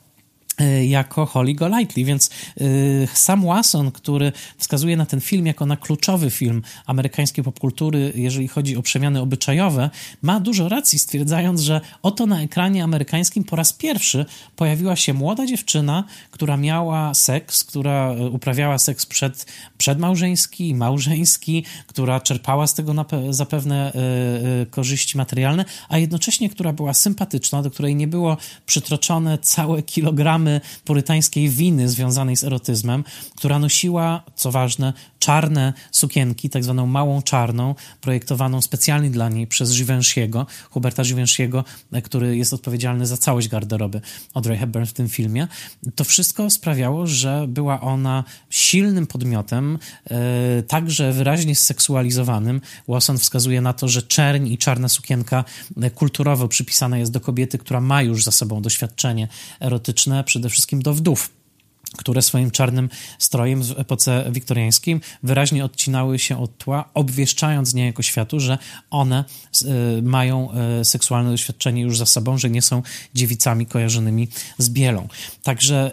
jako Holly Golightly, więc y, sam Wasson, który wskazuje na ten film jako na kluczowy film amerykańskiej popkultury, jeżeli chodzi o przemiany obyczajowe, ma dużo racji, stwierdzając, że oto na ekranie amerykańskim po raz pierwszy pojawiła się młoda dziewczyna, która miała seks, która e, uprawiała seks przed, przedmałżeński małżeński, która czerpała z tego zapewne y, y, korzyści materialne, a jednocześnie która była sympatyczna, do której nie było przytroczone całe kilogramy purytańskiej winy związanej z erotyzmem, która nosiła, co ważne, czarne sukienki, tak zwaną małą czarną, projektowaną specjalnie dla niej przez Givenchy'ego, Huberta Givenchy'ego, który jest odpowiedzialny za całość garderoby Audrey Hepburn w tym filmie. To wszystko sprawiało, że była ona silnym podmiotem, e, także wyraźnie zseksualizowanym. Watson wskazuje na to, że czerń i czarna sukienka e, kulturowo przypisana jest do kobiety, która ma już za sobą doświadczenie erotyczne, przede wszystkim do wdów które swoim czarnym strojem w epoce wiktoriańskiej wyraźnie odcinały się od tła, obwieszczając niejako światu, że one y, mają y, seksualne doświadczenie już za sobą, że nie są dziewicami kojarzonymi z bielą. Także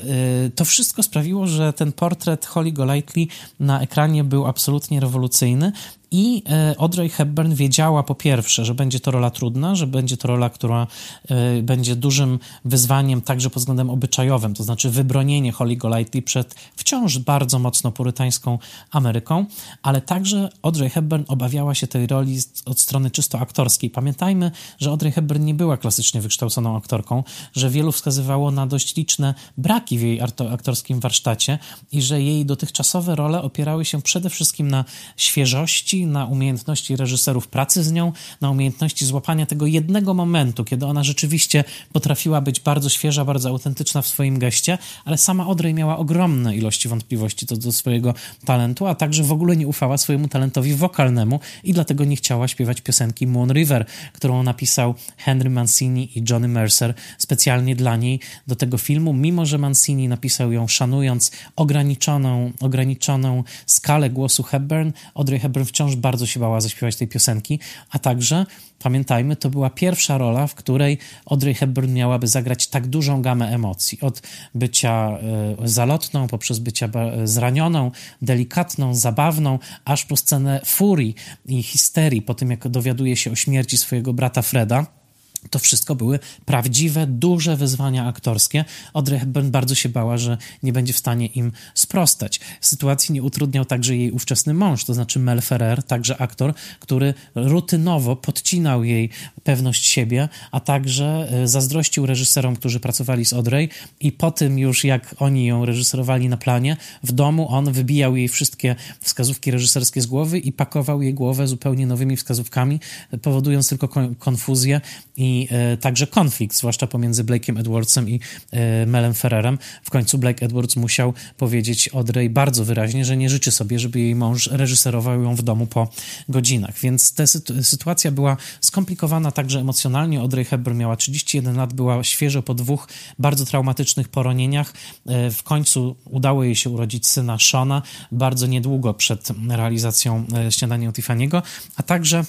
y, to wszystko sprawiło, że ten portret Holly Golightly na ekranie był absolutnie rewolucyjny i e, Audrey Hepburn wiedziała po pierwsze, że będzie to rola trudna, że będzie to rola, która e, będzie dużym wyzwaniem także pod względem obyczajowym, to znaczy wybronienie Holly Golightly przed wciąż bardzo mocno purytańską Ameryką, ale także Audrey Hepburn obawiała się tej roli od strony czysto aktorskiej. Pamiętajmy, że Audrey Hepburn nie była klasycznie wykształconą aktorką, że wielu wskazywało na dość liczne braki w jej aktorskim warsztacie i że jej dotychczasowe role opierały się przede wszystkim na świeżości, na umiejętności reżyserów pracy z nią, na umiejętności złapania tego jednego momentu, kiedy ona rzeczywiście potrafiła być bardzo świeża, bardzo autentyczna w swoim geście, ale sama Audrey miała ogromne ilości wątpliwości co do swojego talentu, a także w ogóle nie ufała swojemu talentowi wokalnemu i dlatego nie chciała śpiewać piosenki Moon River, którą napisał Henry Mancini i Johnny Mercer specjalnie dla niej do tego filmu, mimo że Mancini napisał ją szanując ograniczoną, ograniczoną skalę głosu Hepburn, Audrey Hepburn wciąż bardzo się bała zaśpiewać tej piosenki, a także Pamiętajmy, to była pierwsza rola, w której Audrey Hepburn miałaby zagrać tak dużą gamę emocji. Od bycia y, zalotną, poprzez bycia zranioną, delikatną, zabawną, aż po scenę furii i histerii, po tym jak dowiaduje się o śmierci swojego brata Freda to wszystko były prawdziwe, duże wyzwania aktorskie. Audrey Hepburn bardzo się bała, że nie będzie w stanie im sprostać. Sytuacji nie utrudniał także jej ówczesny mąż, to znaczy Mel Ferrer, także aktor, który rutynowo podcinał jej pewność siebie, a także e, zazdrościł reżyserom, którzy pracowali z Audrey i po tym już jak oni ją reżyserowali na planie, w domu on wybijał jej wszystkie wskazówki reżyserskie z głowy i pakował jej głowę zupełnie nowymi wskazówkami, powodując tylko konfuzję i e, także konflikt, zwłaszcza pomiędzy Blake'em Edwardsem i e, Melem Ferrerem. W końcu Blake Edwards musiał powiedzieć Audrey bardzo wyraźnie, że nie życzy sobie, żeby jej mąż reżyserował ją w domu po godzinach. Więc ta sytuacja była skomplikowana także emocjonalnie. Audrey Hepburn miała 31 lat, była świeżo po dwóch bardzo traumatycznych poronieniach. E, w końcu udało jej się urodzić syna Shona bardzo niedługo przed realizacją śniadania Tiffany'ego, a także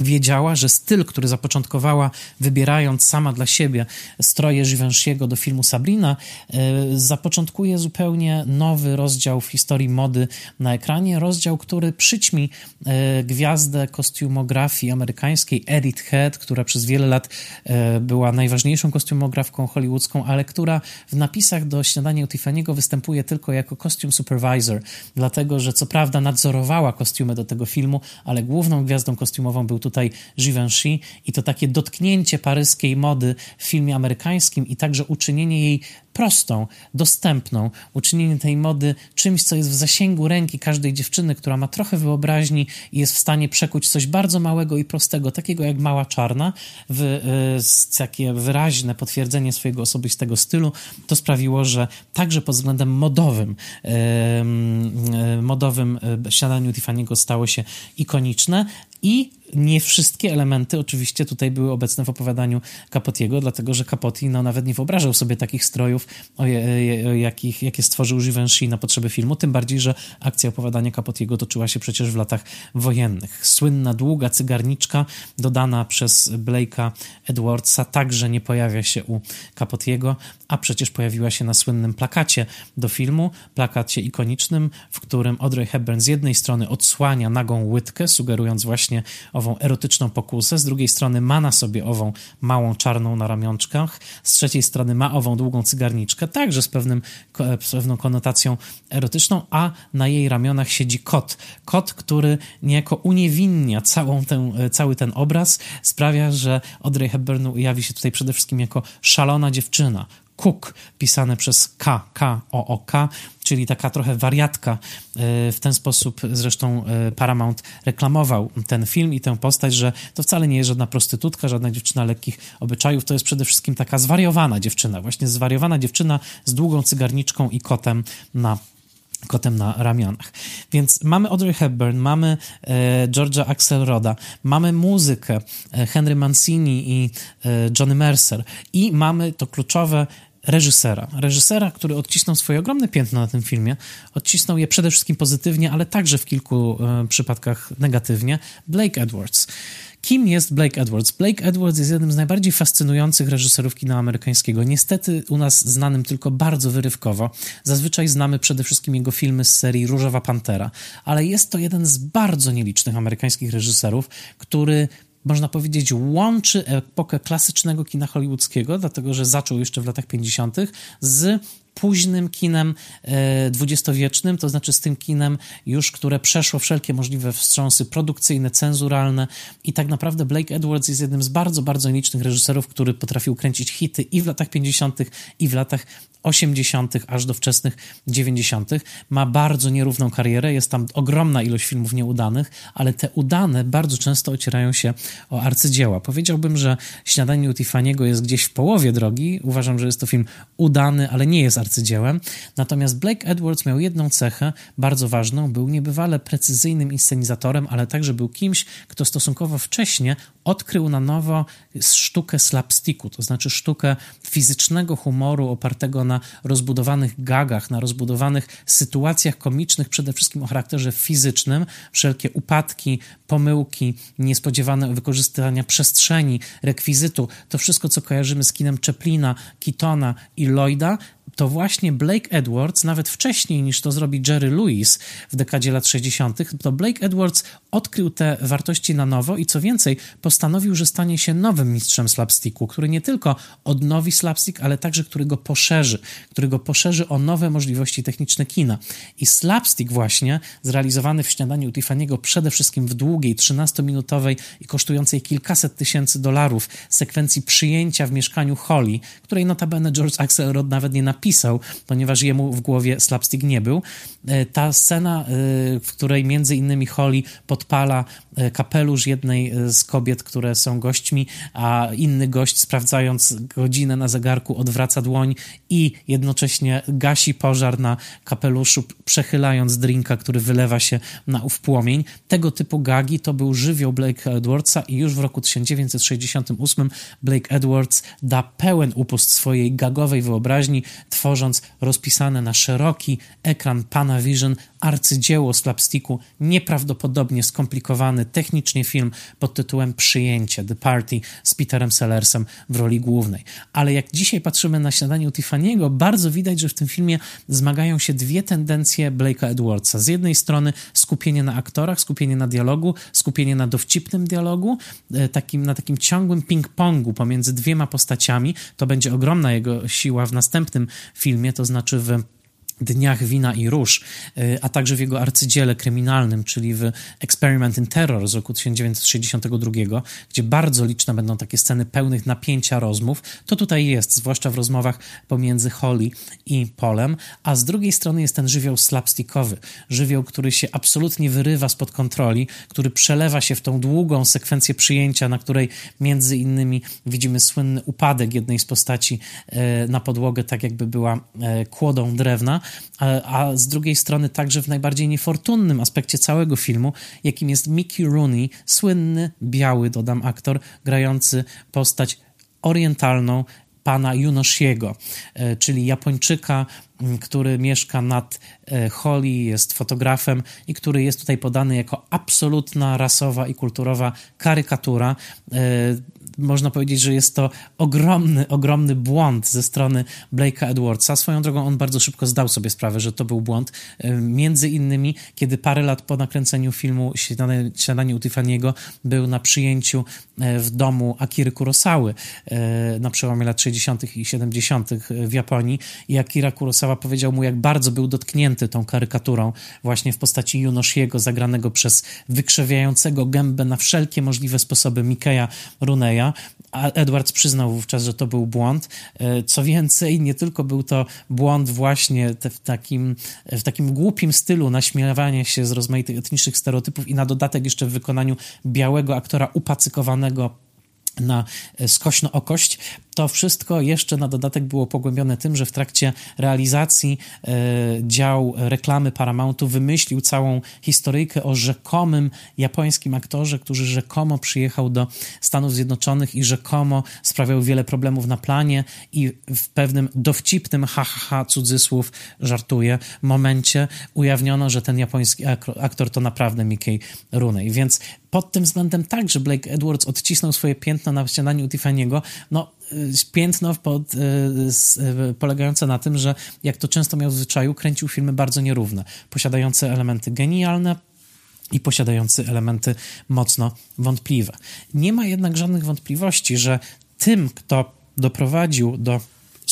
wiedziała, że styl, który zapoczątkowała, wybierając sama dla siebie stroje Givenchy'ego do filmu Sabrina, e, zapoczątkuje zupełnie nowy rozdział w historii mody na ekranie. Rozdział, który przyćmi e, gwiazdę kostiumografii amerykańskiej Edith Head, która przez wiele lat e, była najważniejszą kostiumografką hollywoodzką, ale która w napisach do śniadania u Tiffany'ego występuje tylko jako costume supervisor, dlatego, że co prawda nadzorowała kostiumy do tego filmu, ale główną gwiazdą kostiumową był tutaj Givenchy i to takie dotknięcie paryskiej mody w filmie amerykańskim i także uczynienie jej prostą, dostępną, uczynienie tej mody czymś, co jest w zasięgu ręki każdej dziewczyny, która ma trochę wyobraźni i jest w stanie przekuć coś bardzo małego i prostego, takiego jak mała czarna, w y, takie wyraźne potwierdzenie swojego osobistego stylu, to sprawiło, że także pod względem modowym, y, y, modowym śniadaniu Tiffany'ego stało się ikoniczne i nie wszystkie elementy oczywiście tutaj były obecne w opowiadaniu Capotiego, dlatego że Capote no, nawet nie wyobrażał sobie takich strojów, o, je, o jakich, jakie stworzył Givenchy na potrzeby filmu, tym bardziej, że akcja opowiadania Capotiego toczyła się przecież w latach wojennych. Słynna, długa cygarniczka dodana przez Blake'a Edwardsa także nie pojawia się u Capotiego, a przecież pojawiła się na słynnym plakacie do filmu, plakacie ikonicznym, w którym Audrey Hepburn z jednej strony odsłania nagą łydkę, sugerując właśnie ową erotyczną pokusę, z drugiej strony ma na sobie ową małą czarną na ramionczkach, z trzeciej strony ma ową długą cygarniczkę, także z, pewnym, z pewną konotacją erotyczną, a na jej ramionach siedzi kot. Kot, który niejako uniewinnia całą tę, cały ten obraz, sprawia, że Audrey Hepburn ujawi się tutaj przede wszystkim jako szalona dziewczyna, Cook, pisane przez K, K, O, O, K, czyli taka trochę wariatka. E, w ten sposób zresztą e, Paramount reklamował ten film i tę postać, że to wcale nie jest żadna prostytutka, żadna dziewczyna lekkich obyczajów, to jest przede wszystkim taka zwariowana dziewczyna, właśnie zwariowana dziewczyna z długą cygarniczką i kotem na kotem na ramionach. Więc mamy Audrey Hepburn, mamy e, Georgia Axelroda, mamy muzykę e, Henry Mancini i e, Johnny Mercer i mamy to kluczowe reżysera. Reżysera, który odcisnął swoje ogromne piętno na tym filmie. Odcisnął je przede wszystkim pozytywnie, ale także w kilku e, przypadkach negatywnie. Blake Edwards. Kim jest Blake Edwards? Blake Edwards jest jednym z najbardziej fascynujących reżyserów kina amerykańskiego. Niestety u nas znanym tylko bardzo wyrywkowo. Zazwyczaj znamy przede wszystkim jego filmy z serii Różowa Pantera, ale jest to jeden z bardzo nielicznych amerykańskich reżyserów, który można powiedzieć, łączy epokę klasycznego kina hollywoodzkiego, dlatego że zaczął jeszcze w latach 50., z późnym kinem dwudziestowiecznym, to znaczy z tym kinem już, które przeszło wszelkie możliwe wstrząsy produkcyjne, cenzuralne i tak naprawdę Blake Edwards jest jednym z bardzo, bardzo licznych reżyserów, który potrafił kręcić hity i w latach 50. i w latach 80., aż do wczesnych 90. Ma bardzo nierówną karierę, jest tam ogromna ilość filmów nieudanych, ale te udane bardzo często ocierają się o arcydzieła. Powiedziałbym, że Śniadanie u Tiffany'ego jest gdzieś w połowie drogi. Uważam, że jest to film udany, ale nie jest arcydziełem. Natomiast Blake Edwards miał jedną cechę bardzo ważną. Był niebywale precyzyjnym inscenizatorem, ale także był kimś, kto stosunkowo wcześnie odkrył na nowo sztukę slapsticku, to znaczy sztukę fizycznego humoru opartego na rozbudowanych gagach, na rozbudowanych sytuacjach komicznych, przede wszystkim o charakterze fizycznym. Wszelkie upadki, pomyłki, niespodziewane wykorzystania przestrzeni, rekwizytu, to wszystko, co kojarzymy z kinem Chaplina, Keatona i Lloyda, to właśnie Blake Edwards, nawet wcześniej niż to zrobi Jerry Lewis w dekadzie lat 60., to Blake Edwards odkrył te wartości na nowo i co więcej, postanowił, że stanie się nowym mistrzem slapsticku, który nie tylko odnowi slapstick, ale także który go poszerzy, który go poszerzy o nowe możliwości techniczne kina. I slapstick właśnie, zrealizowany w śniadaniu Tiffany'ego przede wszystkim w długiej, 13-minutowej i kosztującej kilkaset tysięcy dolarów sekwencji przyjęcia w mieszkaniu Holly, której notabene George Axelrod nawet nie napisał, ponieważ jemu w głowie slapstick nie był. E, ta scena, e, w której między innymi Holly podpala kapelusz jednej z kobiet, które są gośćmi, a inny gość sprawdzając godzinę na zegarku odwraca dłoń i jednocześnie gasi pożar na kapeluszu, przechylając drinka, który wylewa się na ów płomień. Tego typu gagi to był żywioł Blake Edwardsa i już w roku 1968 Blake Edwards da pełen upust swojej gagowej wyobraźni, tworząc rozpisane na szeroki ekran Panavision arcydzieło slapsticku, nieprawdopodobnie skomplikowany technicznie film pod tytułem Przyjęcie, The Party z Peterem Sellersem w roli głównej. Ale jak dzisiaj patrzymy na śniadanie u Tiffany'ego, bardzo widać, że w tym filmie zmagają się dwie tendencje Blake'a Edwardsa. Z jednej strony skupienie na aktorach, skupienie na dialogu, skupienie na dowcipnym dialogu, e, takim, na takim ciągłym ping-pongu pomiędzy dwiema postaciami. To będzie ogromna jego siła w następnym filmie, to znaczy w Dniach Wina i Róż, y, a także w jego arcydziele kryminalnym, czyli w Experiment in Terror z roku 1962, gdzie bardzo liczne będą takie sceny pełnych napięcia rozmów, to tutaj jest, zwłaszcza w rozmowach pomiędzy Holly i Polem, a z drugiej strony jest ten żywioł slapstickowy, żywioł, który się absolutnie wyrywa spod kontroli, który przelewa się w tą długą sekwencję przyjęcia, na której między innymi widzimy słynny upadek jednej z postaci y, na podłogę, tak jakby była y, kłodą drewna, a, a z drugiej strony także w najbardziej niefortunnym aspekcie całego filmu, jakim jest Mickey Rooney, słynny, biały, dodam aktor, grający postać orientalną, pana Junoshiego, e, czyli Japończyka, który mieszka nad e, Holly, jest fotografem i który jest tutaj podany jako absolutna rasowa i kulturowa karykatura. E, można powiedzieć, że jest to ogromny, ogromny błąd ze strony Blake'a Edwardsa. Swoją drogą on bardzo szybko zdał sobie sprawę, że to był błąd. E, między innymi, kiedy parę lat po nakręceniu filmu Śniadanie, Śniadanie u Tiffany'ego był na przyjęciu w domu Akiry Kurosawy na przełomie lat 60. i 70. w Japonii i Akira Kurosawa powiedział mu, jak bardzo był dotknięty tą karykaturą właśnie w postaci Junoshiego, zagranego przez wykrzewiającego gębę na wszelkie możliwe sposoby Mikeja Runeya, a Edwards przyznał wówczas, że to był błąd. E, co więcej, nie tylko był to błąd właśnie w takim, w takim głupim stylu naśmiewania się z rozmaitych etnicznych stereotypów i na dodatek jeszcze w wykonaniu białego aktora upacykowanego na skośno okość, to wszystko jeszcze na dodatek było pogłębione tym, że w trakcie realizacji e, dział reklamy Paramountu wymyślił całą historyjkę o rzekomym japońskim aktorze, który rzekomo przyjechał do Stanów Zjednoczonych i rzekomo sprawiał wiele problemów na planie i w pewnym dowcipnym ha, ha, ha cudzysłów, żartuję, momencie ujawniono, że ten japoński aktor to naprawdę Mickey Rooney. Więc pod tym względem tak, że Blake Edwards odcisnął swoje piętno na śniadaniu Tiffany'ego, no piętno pod, e, e, polegające na tym, że jak to często miał w zwyczaju, kręcił filmy bardzo nierówne, posiadające elementy genialne, i posiadający elementy mocno wątpliwe. Nie ma jednak żadnych wątpliwości, że tym, kto doprowadził do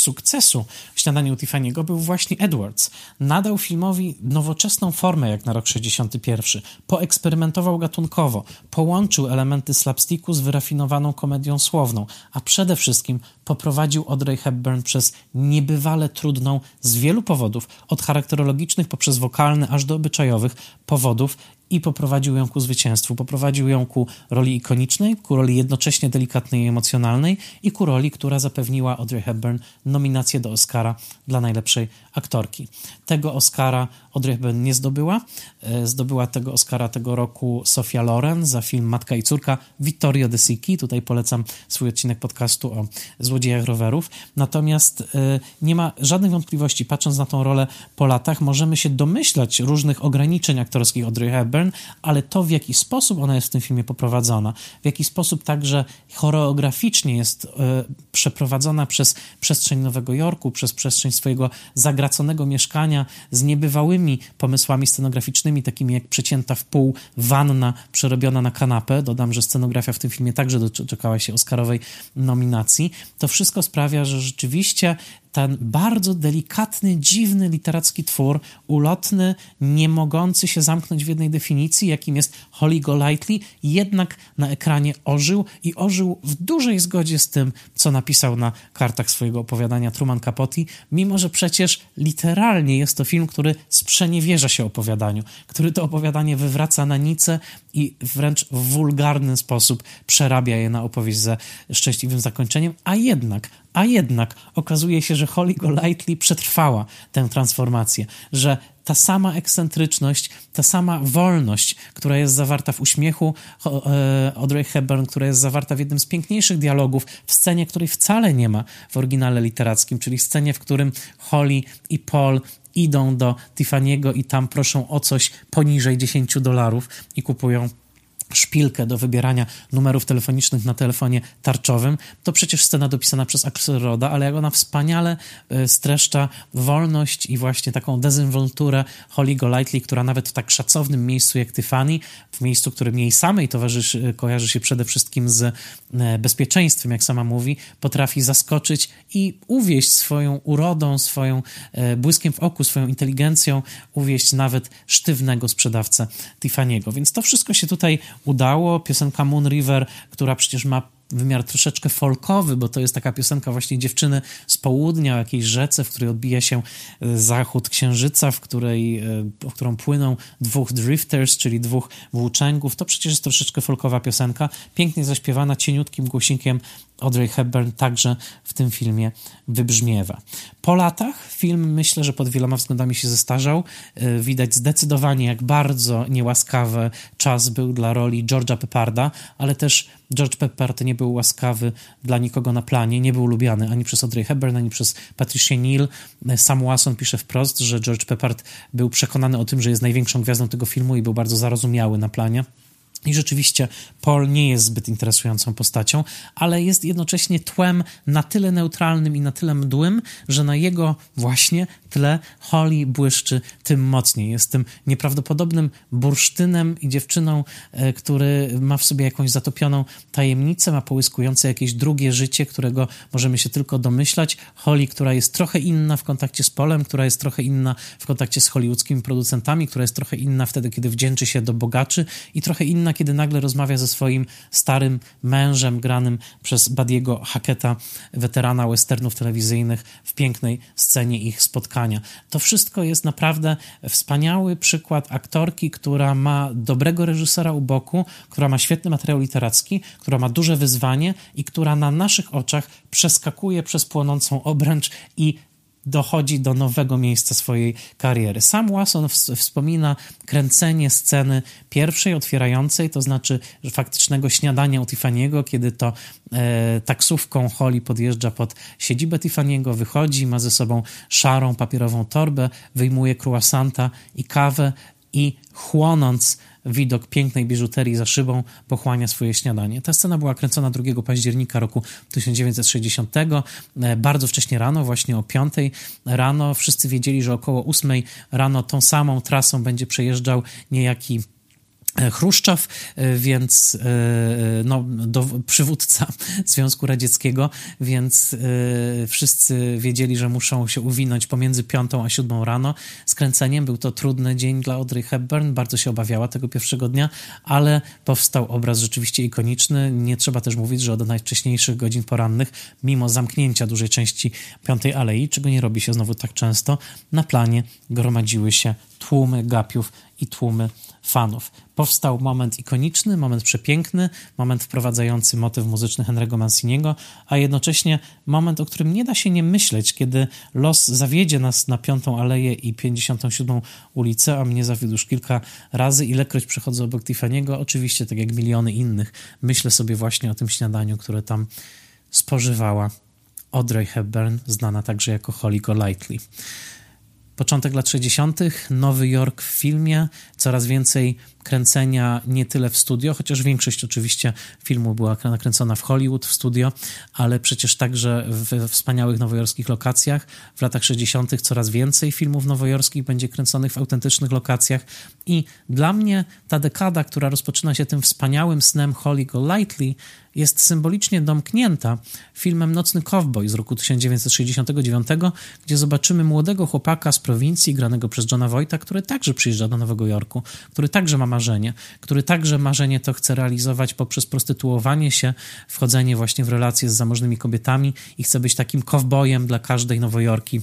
sukcesu Śniadania u Tiffany'ego był właśnie Edwards. Nadał filmowi nowoczesną formę jak na rok 61. Poeksperymentował gatunkowo, połączył elementy slapsticku z wyrafinowaną komedią słowną, a przede wszystkim poprowadził Audrey Hepburn przez niebywale trudną z wielu powodów, od charakterologicznych poprzez wokalne aż do obyczajowych powodów i poprowadził ją ku zwycięstwu. Poprowadził ją ku roli ikonicznej, ku roli jednocześnie delikatnej i emocjonalnej i ku roli, która zapewniła Audrey Hepburn nominację do Oscara dla najlepszej aktorki. Tego Oscara Audrey Hepburn nie zdobyła. E, zdobyła tego Oscara tego roku Sofia Loren za film Matka i córka Vittorio De Sici. Tutaj polecam swój odcinek podcastu o złodziejach rowerów. Natomiast e, nie ma żadnych wątpliwości, patrząc na tą rolę po latach, możemy się domyślać różnych ograniczeń aktorskich Audrey Hepburn, ale to w jaki sposób ona jest w tym filmie poprowadzona, w jaki sposób także choreograficznie jest e, przeprowadzona przez przestrzeń Nowego Jorku, przez przestrzeń swojego zagraconego mieszkania z niebywałymi pomysłami scenograficznymi, takimi jak przecięta w pół wanna przerobiona na kanapę. Dodam, że scenografia w tym filmie także doczekała się Oscarowej nominacji. To wszystko sprawia, że rzeczywiście ten bardzo delikatny, dziwny literacki twór, ulotny, nie mogący się zamknąć w jednej definicji, jakim jest Holly Golightly, jednak na ekranie ożył i ożył w dużej zgodzie z tym, co napisał na kartach swojego opowiadania Truman Capote, mimo że przecież literalnie jest to film, który sprzeniewierza się opowiadaniu, który to opowiadanie wywraca na nicę i wręcz w wulgarny sposób przerabia je na opowieść ze szczęśliwym zakończeniem, a jednak a jednak okazuje się, że Holly Golightly przetrwała tę transformację, że ta sama ekscentryczność, ta sama wolność, która jest zawarta w uśmiechu e, Audrey Hepburn, która jest zawarta w jednym z piękniejszych dialogów, w scenie, której wcale nie ma w oryginale literackim, czyli scenie, w którym Holly i Paul idą do Tiffany'ego i tam proszą o coś poniżej 10 dolarów i kupują szpilkę do wybierania numerów telefonicznych na telefonie tarczowym, to przecież scena dopisana przez Axelroda, ale jak ona wspaniale e, streszcza wolność i właśnie taką dezynwolturę Holly Golightly, która nawet w tak szacownym miejscu jak Tiffany, w miejscu, którym jej samej towarzyszy, kojarzy się przede wszystkim z e, bezpieczeństwem, jak sama mówi, potrafi zaskoczyć i uwieść swoją urodą, swoją e, błyskiem w oku, swoją inteligencją, uwieść nawet sztywnego sprzedawcę Tiffany'ego. Więc to wszystko się tutaj udało. Piosenka Moon River, która przecież ma wymiar troszeczkę folkowy, bo to jest taka piosenka właśnie dziewczyny z południa, o jakiejś rzece, w której odbija się e, zachód księżyca, w, której, e, w którą płyną dwóch drifters, czyli dwóch włóczęgów. To przecież jest troszeczkę folkowa piosenka, pięknie zaśpiewana cieniutkim głosikiem Audrey Hepburn także w tym filmie wybrzmiewa. Po latach film myślę, że pod wieloma względami się zestarzał. E, widać zdecydowanie, jak bardzo niełaskawy czas był dla roli George'a Pepparda, ale też George Peppard nie był łaskawy dla nikogo na planie, nie był lubiany ani przez Audrey Hepburn, ani przez Patricia Neal. E, Sam Wasson pisze wprost, że George Peppard był przekonany o tym, że jest największą gwiazdą tego filmu i był bardzo zarozumiały na planie. I rzeczywiście Paul nie jest zbyt interesującą postacią, ale jest jednocześnie tłem na tyle neutralnym i na tyle mdłym, że na jego właśnie tle Holly błyszczy tym mocniej. Jest tym nieprawdopodobnym bursztynem i dziewczyną, e, który ma w sobie jakąś zatopioną tajemnicę, ma połyskujące jakieś drugie życie, którego możemy się tylko domyślać. Holly, która jest trochę inna w kontakcie z Polem, która jest trochę inna w kontakcie z hollywoodzkimi producentami, która jest trochę inna wtedy, kiedy wdzięczy się do bogaczy i trochę inna, kiedy nagle rozmawia ze swoim starym mężem, granym przez Badiego Hacketa, weterana westernów telewizyjnych, w pięknej scenie ich spotkania. To wszystko jest naprawdę wspaniały przykład aktorki, która ma dobrego reżysera u boku, która ma świetny materiał literacki, która ma duże wyzwanie i która na naszych oczach przeskakuje przez płonącą obręcz i dochodzi do nowego miejsca swojej kariery. Sam Watson wspomina kręcenie sceny pierwszej, otwierającej, to znaczy faktycznego śniadania u Tiffany'ego, kiedy to e, taksówką Holly podjeżdża pod siedzibę Tiffany'ego, wychodzi, ma ze sobą szarą papierową torbę, wyjmuje croissanta i kawę i chłonąc widok pięknej biżuterii za szybą pochłania swoje śniadanie. Ta scena była kręcona 2 października roku 1960, e, bardzo wcześnie rano, właśnie o 5 rano. Wszyscy wiedzieli, że około 8 rano tą samą trasą będzie przejeżdżał niejaki Chruszczow, e, więc e, no, do, przywódca Związku Radzieckiego, więc wszyscy wiedzieli, że muszą się uwinąć pomiędzy piątą a siódmą rano. Skręceniem był to trudny dzień dla Audrey Hepburn, bardzo się obawiała tego pierwszego dnia, ale powstał obraz rzeczywiście ikoniczny. Nie trzeba też mówić, że od najwcześniejszych godzin porannych, mimo zamknięcia dużej części Piątej Alei, czego nie robi się znowu tak często, na planie gromadziły się tłumy gapiów i tłumy fanów. Powstał moment ikoniczny, moment przepiękny, moment wprowadzający motyw muzyczny Henry'ego Manciniego, a jednocześnie moment, o którym nie da się nie myśleć, kiedy los zawiedzie nas na Piątą Aleję i 57 ulicę, a mnie zawiódł już kilka razy, ilekroć przechodzę obok Tiffany'ego, oczywiście tak jak miliony innych, myślę sobie właśnie o tym śniadaniu, które tam spożywała Audrey Hepburn, znana także jako Holly Golightly. Początek lat 60., Nowy Jork w filmie, coraz więcej kręcenia nie tyle w studio, chociaż większość oczywiście filmu była nakręcona w Hollywood, w studio, ale przecież także w wspaniałych nowojorskich lokacjach. W latach 60. coraz więcej filmów nowojorskich będzie kręconych w autentycznych lokacjach i dla mnie ta dekada, która rozpoczyna się tym wspaniałym snem Holly Golightly, jest symbolicznie domknięta filmem Nocny Cowboy z roku 1969, gdzie zobaczymy młodego chłopaka z prowincji, granego przez Johna Wojta, który także przyjeżdża do Nowego Jorku, który także ma marzenie, który także marzenie to chce realizować poprzez prostytuowanie się, wchodzenie właśnie w relacje z zamożnymi kobietami i chce być takim kowbojem dla każdej Nowojorki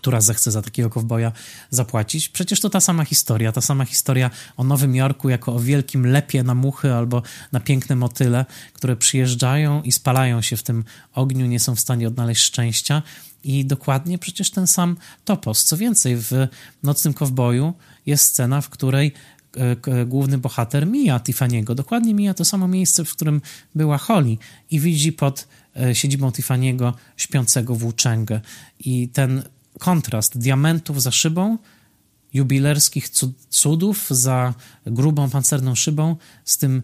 która zechce za takiego kowboja zapłacić. Przecież to ta sama historia, ta sama historia o Nowym Jorku jako o wielkim lepie na muchy albo na piękne motyle, które przyjeżdżają i spalają się w tym ogniu, nie są w stanie odnaleźć szczęścia. I dokładnie przecież ten sam topos. Co więcej, w Nocnym Kowboju jest scena, w której e, główny bohater mija Tiffany'ego. Dokładnie mija to samo miejsce, w którym była Holly i widzi pod e, siedzibą Tiffany'ego śpiącego włóczęgę. I ten kontrast diamentów za szybą, jubilerskich cudów za grubą pancerną szybą z tym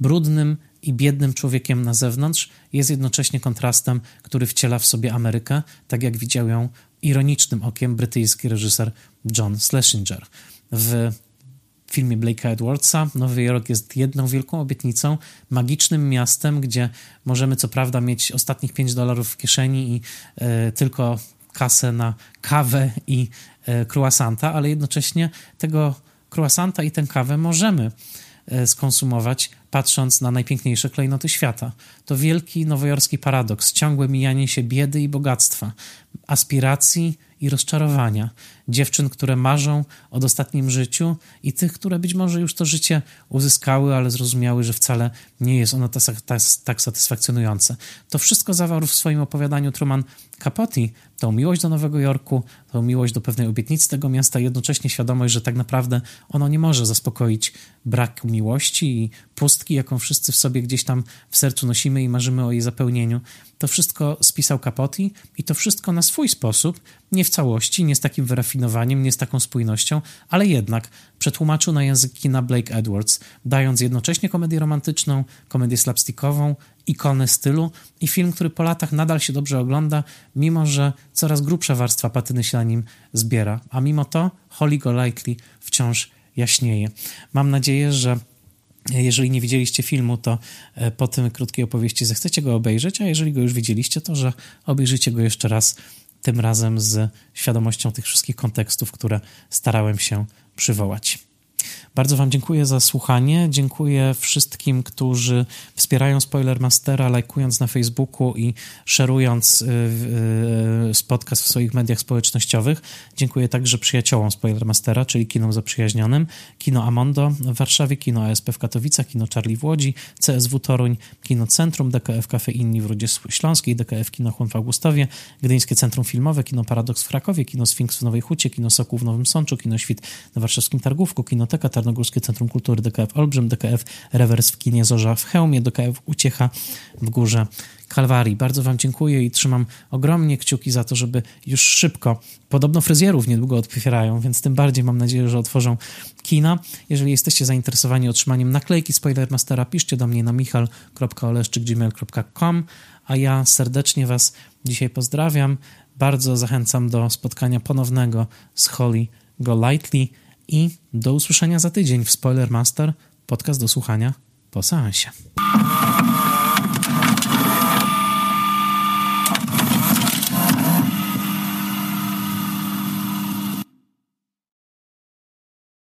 brudnym i biednym człowiekiem na zewnątrz jest jednocześnie kontrastem, który wciela w sobie Amerykę, tak jak widział ją ironicznym okiem brytyjski reżyser John Schlesinger. W filmie Blake'a Edwardsa Nowy Jork jest jedną wielką obietnicą, magicznym miastem, gdzie możemy co prawda mieć ostatnich 5 dolarów w kieszeni i y, tylko kasę na kawę i e, croissanta, ale jednocześnie tego croissanta i tę kawę możemy e, skonsumować, patrząc na najpiękniejsze klejnoty świata. To wielki nowojorski paradoks, ciągłe mijanie się biedy i bogactwa, aspiracji i rozczarowania, dziewczyn, które marzą o dostatnim życiu i tych, które być może już to życie uzyskały, ale zrozumiały, że wcale nie jest ono tak, tak, tak satysfakcjonujące. To wszystko zawarł w swoim opowiadaniu Truman Capote, tą miłość do Nowego Jorku, tą miłość do pewnej obietnicy tego miasta, jednocześnie świadomość, że tak naprawdę ono nie może zaspokoić braku miłości i pustki, jaką wszyscy w sobie gdzieś tam w sercu nosimy i marzymy o jej zapełnieniu. To wszystko spisał Capote i to wszystko na swój sposób, nie w całości, nie z takim wyrafinowaniem, nie z taką spójnością, ale jednak przetłumaczył na język kina Blake Edwards, dając jednocześnie komedię romantyczną, komedię slapstickową, ikonę stylu i film, który po latach nadal się dobrze ogląda, mimo że coraz grubsza warstwa patyny się na nim zbiera. A mimo to Holly Golightly wciąż jaśnieje. Mam nadzieję, że jeżeli nie widzieliście filmu, to e, po tym krótkiej opowieści zechcecie go obejrzeć, a jeżeli go już widzieliście, to że obejrzycie go jeszcze raz, tym razem z świadomością tych wszystkich kontekstów, które starałem się przywołać. Bardzo Wam dziękuję za słuchanie. Dziękuję wszystkim, którzy wspierają Spoilermastera, lajkując na Facebooku i szerując y, y, podcast w swoich mediach społecznościowych. Dziękuję także przyjaciołom Spoilermastera, czyli kinom zaprzyjaźnionym, Kino Amondo w Warszawie, Kino ASP w Katowicach, Kino Charlie w Łodzi, CSW Toruń, Kino Centrum, DKF Cafe Inni w Rudzie Śląskiej, DKF Kino Chłon w Augustowie, Gdyńskie Centrum Filmowe, Kino Paradoks w Krakowie, Kino Sfinks w Nowej Hucie, Kino Sokół w Nowym Sączu, Kino Świt na Warszawskim Targówku, Kinoteka Tarnogórskie Centrum Kultury, DKF Olbrzym, DKF Rewers w kinie Zorza w Chełmie, DKF Uciecha w Górze Kalwarii. Bardzo Wam dziękuję i trzymam ogromnie kciuki za to, żeby już szybko, podobno fryzjerów niedługo otwierają, więc tym bardziej mam nadzieję, że otworzą kina. Jeżeli jesteście zainteresowani otrzymaniem naklejki Spoilermastera, piszcie do mnie na michal.oleszczykgmail.com, a ja serdecznie Was dzisiaj pozdrawiam. Bardzo zachęcam do spotkania ponownego z Holly Golightly i do usłyszenia za tydzień w Spoiler Master, podcast do słuchania po seansie.